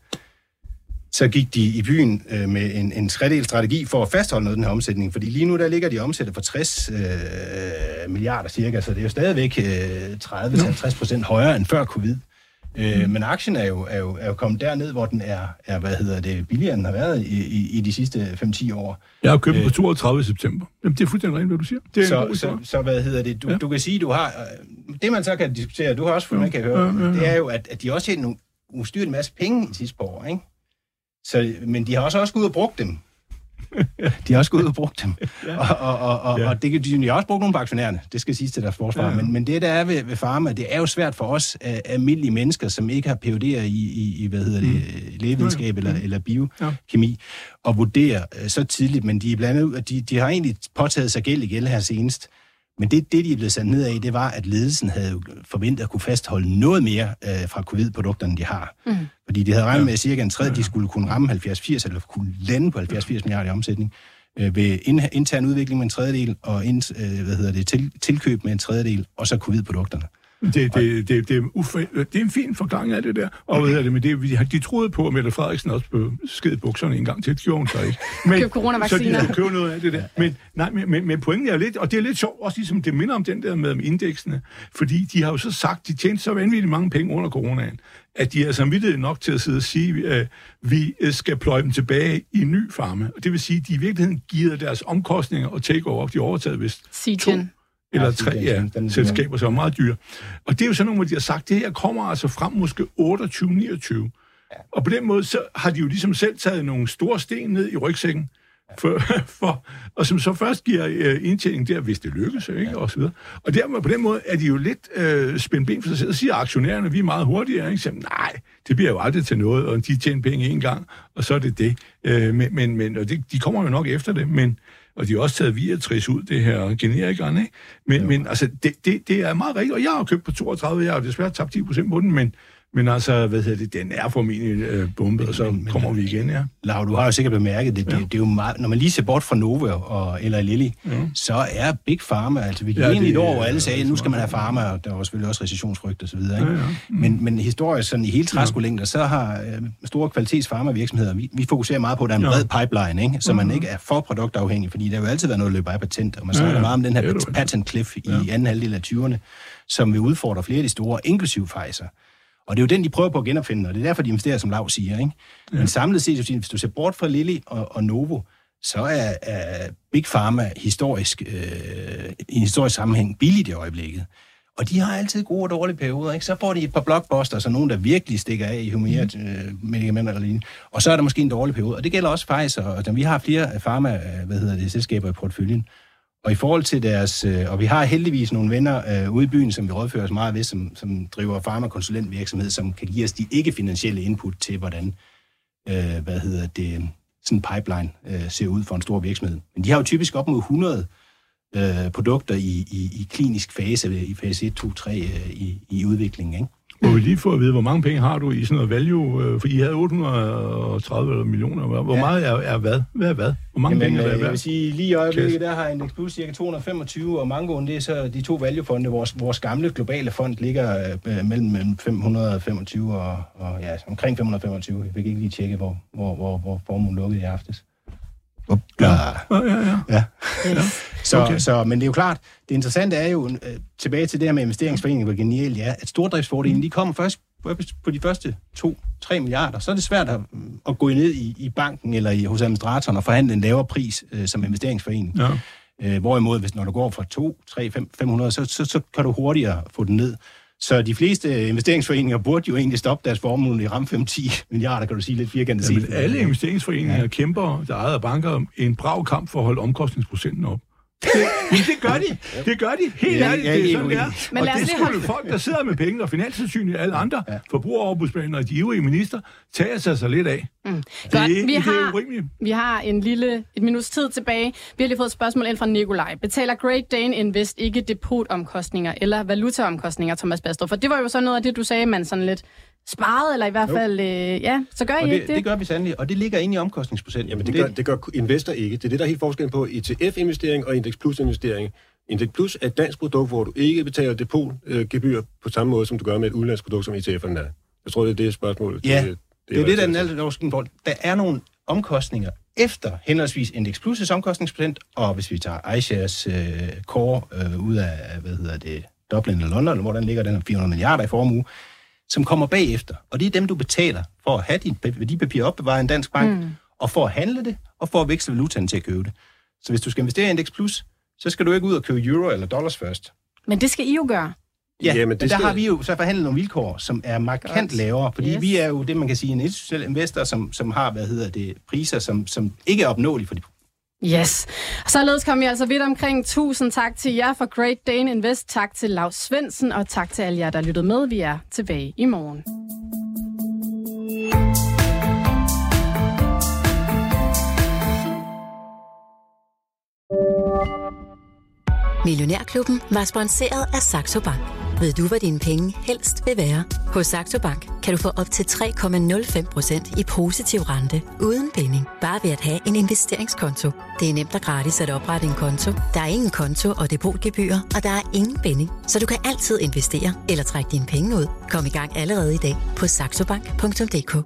så gik de i byen øh, med en, en tredel strategi for at fastholde noget af den her omsætning. Fordi lige nu, der ligger de omsætter for 60 øh, milliarder cirka, så det er jo stadigvæk øh, 30-50 procent højere end før covid. Øh, mm. Men aktien er jo, er, jo, er jo kommet derned, hvor den er, er hvad hedder det, billigere end den har været i, i, i de sidste 5-10 år. Jeg har købt øh, på 32. september. Jamen, det er fuldstændig rent, hvad du siger. Det er så, så, så, hvad hedder det, du, ja. du kan sige, du har, øh, det man så kan diskutere, du har også fået, ja. man kan høre, ja, ja, ja. det er jo, at, at de også har nogle en masse penge i sidste år, ikke? Så, men de har også, også gået og brugt dem. De har også gået ud og brugt dem. ja. Og, og, og, og, ja. og det, de har også brugt nogle på aktionærerne, det skal siges til deres forsvar. Ja. Men, men det, der er ved, ved Pharma, det er jo svært for os uh, almindelige mennesker, som ikke har PhD'er i, i, i hvad hedder det, mm. lægevidenskab eller, eller biokemi, ja. at vurdere uh, så tidligt. Men de, er blandt andet, de, de har egentlig påtaget sig gæld i gæld her senest Men det, det, de blevet sat ned af, det var, at ledelsen havde forventet at kunne fastholde noget mere øh, fra covid-produkterne, de har. Mm. Fordi de havde regnet med, at cirka en tredje, de skulle kunne ramme 70-80, eller kunne lande på 70-80 milliarder i omsætning, øh, ved in, intern udvikling med en tredjedel, og ind, øh, hvad hedder det, til, tilkøb med en tredjedel, og så covid-produkterne. Det, det, det, det, er ufri, det er en fin forklaring af det der. Og hvad det, men det, de troede på, at Mette Frederiksen også blev sked bukserne en gang til. Det gjorde hun så ikke. Men, Køb coronavacciner. Så de købe noget af det der. Men, nej, men, men, men pointen er lidt, og det er lidt sjovt, også ligesom det minder om den der med indeksene, fordi de har jo så sagt, de tjente så vanvittigt mange penge under coronaen, at de er samvittighed nok til at sidde og sige, at vi skal pløje dem tilbage i ny farme. Og det vil sige, at de i virkeligheden giver deres omkostninger og takeover, de overtaget vist to, eller tre ja, den, selskaber, som er meget dyre. Og det er jo sådan nogle, hvor de har sagt, det her kommer altså frem måske 28-29. Ja. Og på den måde, så har de jo ligesom selv taget nogle store sten ned i rygsækken, for, for, og som så først giver øh, indtjening der, hvis det lykkes, ikke? Ja. og så videre. Og dermed, på den måde er de jo lidt øh, spændt ben for sig selv, og siger aktionærerne, vi er meget hurtigere, ikke? Så, nej, det bliver jo aldrig til noget, og de tjener penge en gang, og så er det det. Øh, men, men, men og det, de kommer jo nok efter det, men og de har også taget Viatrice ud, det her generikeren, ikke? Men, men altså, det, det, det er meget rigtigt, og jeg har købt på 32, jeg har desværre tabt 10 procent på den, men, men altså, hvad hedder det, den er formentlig øh, bombet, og så men, kommer vi igen, ja. Lav, du har jo sikkert bemærket det, ja. det, det er jo meget, når man lige ser bort fra Nova og, eller Lilly, ja. så er Big Pharma, altså vi gik ja, ind i et år, hvor alle sagde, nu skal man have Pharma, og der var selvfølgelig også recessionsfrygt og så videre, ikke? Ja, ja. Mm. Men, men historisk sådan i hele træskolængder, så har øh, store kvalitets virksomheder, vi, vi fokuserer meget på, at der er en bred pipeline, ikke? så man mm. ikke er for produktafhængig, fordi der har jo altid været noget løb af patent, og man snakker ja, ja. meget om den her patent cliff i ja. anden halvdel af 20'erne, som vil udfordre flere af de store, inklusiv Pfizer. Og det er jo den, de prøver på at genopfinde, og det er derfor, de investerer, som Lav siger. Ikke? Ja. Men samlet set, hvis du ser bort fra Lilly og, og Novo, så er, er Big Pharma historisk, øh, i en historisk sammenhæng billigt i øjeblikket. Og de har altid gode og dårlige perioder, ikke? Så får de et par blockbusters, så nogen, der virkelig stikker af i humeret mm. øh, medicamenter eller lignende. Og så er der måske en dårlig periode. Og det gælder også Pfizer, og vi har flere pharma, øh, hvad hedder det, selskaber i portføljen. Og i forhold til deres, øh, og vi har heldigvis nogle venner øh, ude i byen, som vi rådfører os meget ved, som, som driver farmakonsulentvirksomhed, som kan give os de ikke-finansielle input til, hvordan, øh, hvad hedder det, sådan en pipeline øh, ser ud for en stor virksomhed. Men de har jo typisk op mod 100 øh, produkter i, i, i klinisk fase, i fase 1, 2, 3 øh, i, i udviklingen, ikke? Må vi lige få at vide, hvor mange penge har du i sådan noget value? Øh, for I havde 830 millioner. Hvor ja. meget er, er hvad? Hvad er hvad? Hvor mange Jamen, penge er det? Jeg vil sige, lige i øjeblikket, der har Index Plus cirka 225, og Mangoen, det er så de to value-fonde. Vores, vores gamle globale fond ligger øh, mellem 525 og, og ja, omkring 525. Jeg fik ikke lige tjekke, hvor, hvor, hvor, hvor formuen lukkede i aftes. Ja. Ja, ja, ja. ja. Så, okay. så, men det er jo klart, det interessante er jo, øh, tilbage til det her med investeringsforeningen, hvor genialt ja, at stordriftsfordelen, de kommer først på de første 2-3 milliarder, så er det svært at, at gå ned i, i banken eller i, hos administratoren og forhandle en lavere pris øh, som investeringsforening. Ja. Øh, hvorimod, hvis når du går fra 2, 3, 5, 500, så, så, så kan du hurtigere få den ned. Så de fleste investeringsforeninger burde jo egentlig stoppe deres formue i ram 5-10 milliarder, kan du sige lidt firkantet. Ja, men alle investeringsforeninger ja. kæmper, der ejer banker, en brav kamp for at holde omkostningsprocenten op. Det, det gør de. Det gør de. Helt ja, ærligt, ja, det er sådan, det er. Men og det skulle folk, der sidder med penge, og Finanstilsynet og alle andre ja. forbrugeroverbrugsplaner og de ivrige minister, tager sig så lidt af. Mm. Det, Godt, vi det har, er urimeligt. Vi har en lille, et minuts tid tilbage. Vi har lige fået et spørgsmål ind fra Nikolaj. Betaler Great Dane Invest ikke depotomkostninger eller valutaomkostninger, Thomas Bastrup? For det var jo sådan noget af det, du sagde, man sådan lidt sparet, eller i hvert fald, øh, ja, så gør I det, ikke det? Det gør vi sandelig, og det ligger inde i omkostningsprocenten. Jamen, det gør, det gør investor ikke. Det er det, der er helt forskellen på ETF-investering og Index Plus-investering. Index Plus er et dansk produkt, hvor du ikke betaler depotgebyr på samme måde, som du gør med et udenlandsk produkt, som ETF'erne er. Jeg tror, det er det spørgsmål. Ja, det, det, det er det, der er Der er nogle omkostninger efter henholdsvis Index Plus' omkostningsprocent, og hvis vi tager iShares øh, core øh, ud af, hvad hedder det, Dublin eller London, hvor den ligger den 400 milliarder i formue, som kommer bagefter. Og det er dem, du betaler for at have dit værdipapir opbevaret i en dansk bank, mm. og for at handle det, og for at veksle valutaen til at købe det. Så hvis du skal investere i Index Plus, så skal du ikke ud og købe euro eller dollars først. Men det skal I jo gøre. Ja, ja men det der skal... har vi jo så forhandlet nogle vilkår, som er markant Godt. lavere, fordi yes. vi er jo det, man kan sige, en institutionel investor, som, som har, hvad hedder det, priser, som, som ikke er opnåelige for de Yes. Således kom vi altså vidt omkring. Tusind tak til jer for Great Dane Invest. Tak til Lars Svendsen, og tak til alle jer, der lyttede med. Vi er tilbage i morgen. Millionærklubben var sponsoreret af Saxo Bank. Ved du, hvad dine penge helst vil være? Hos Saxo Bank kan du få op til 3,05% i positiv rente uden binding. Bare ved at have en investeringskonto. Det er nemt og gratis at oprette en konto. Der er ingen konto og depotgebyr, og der er ingen binding. Så du kan altid investere eller trække dine penge ud. Kom i gang allerede i dag på saxobank.dk.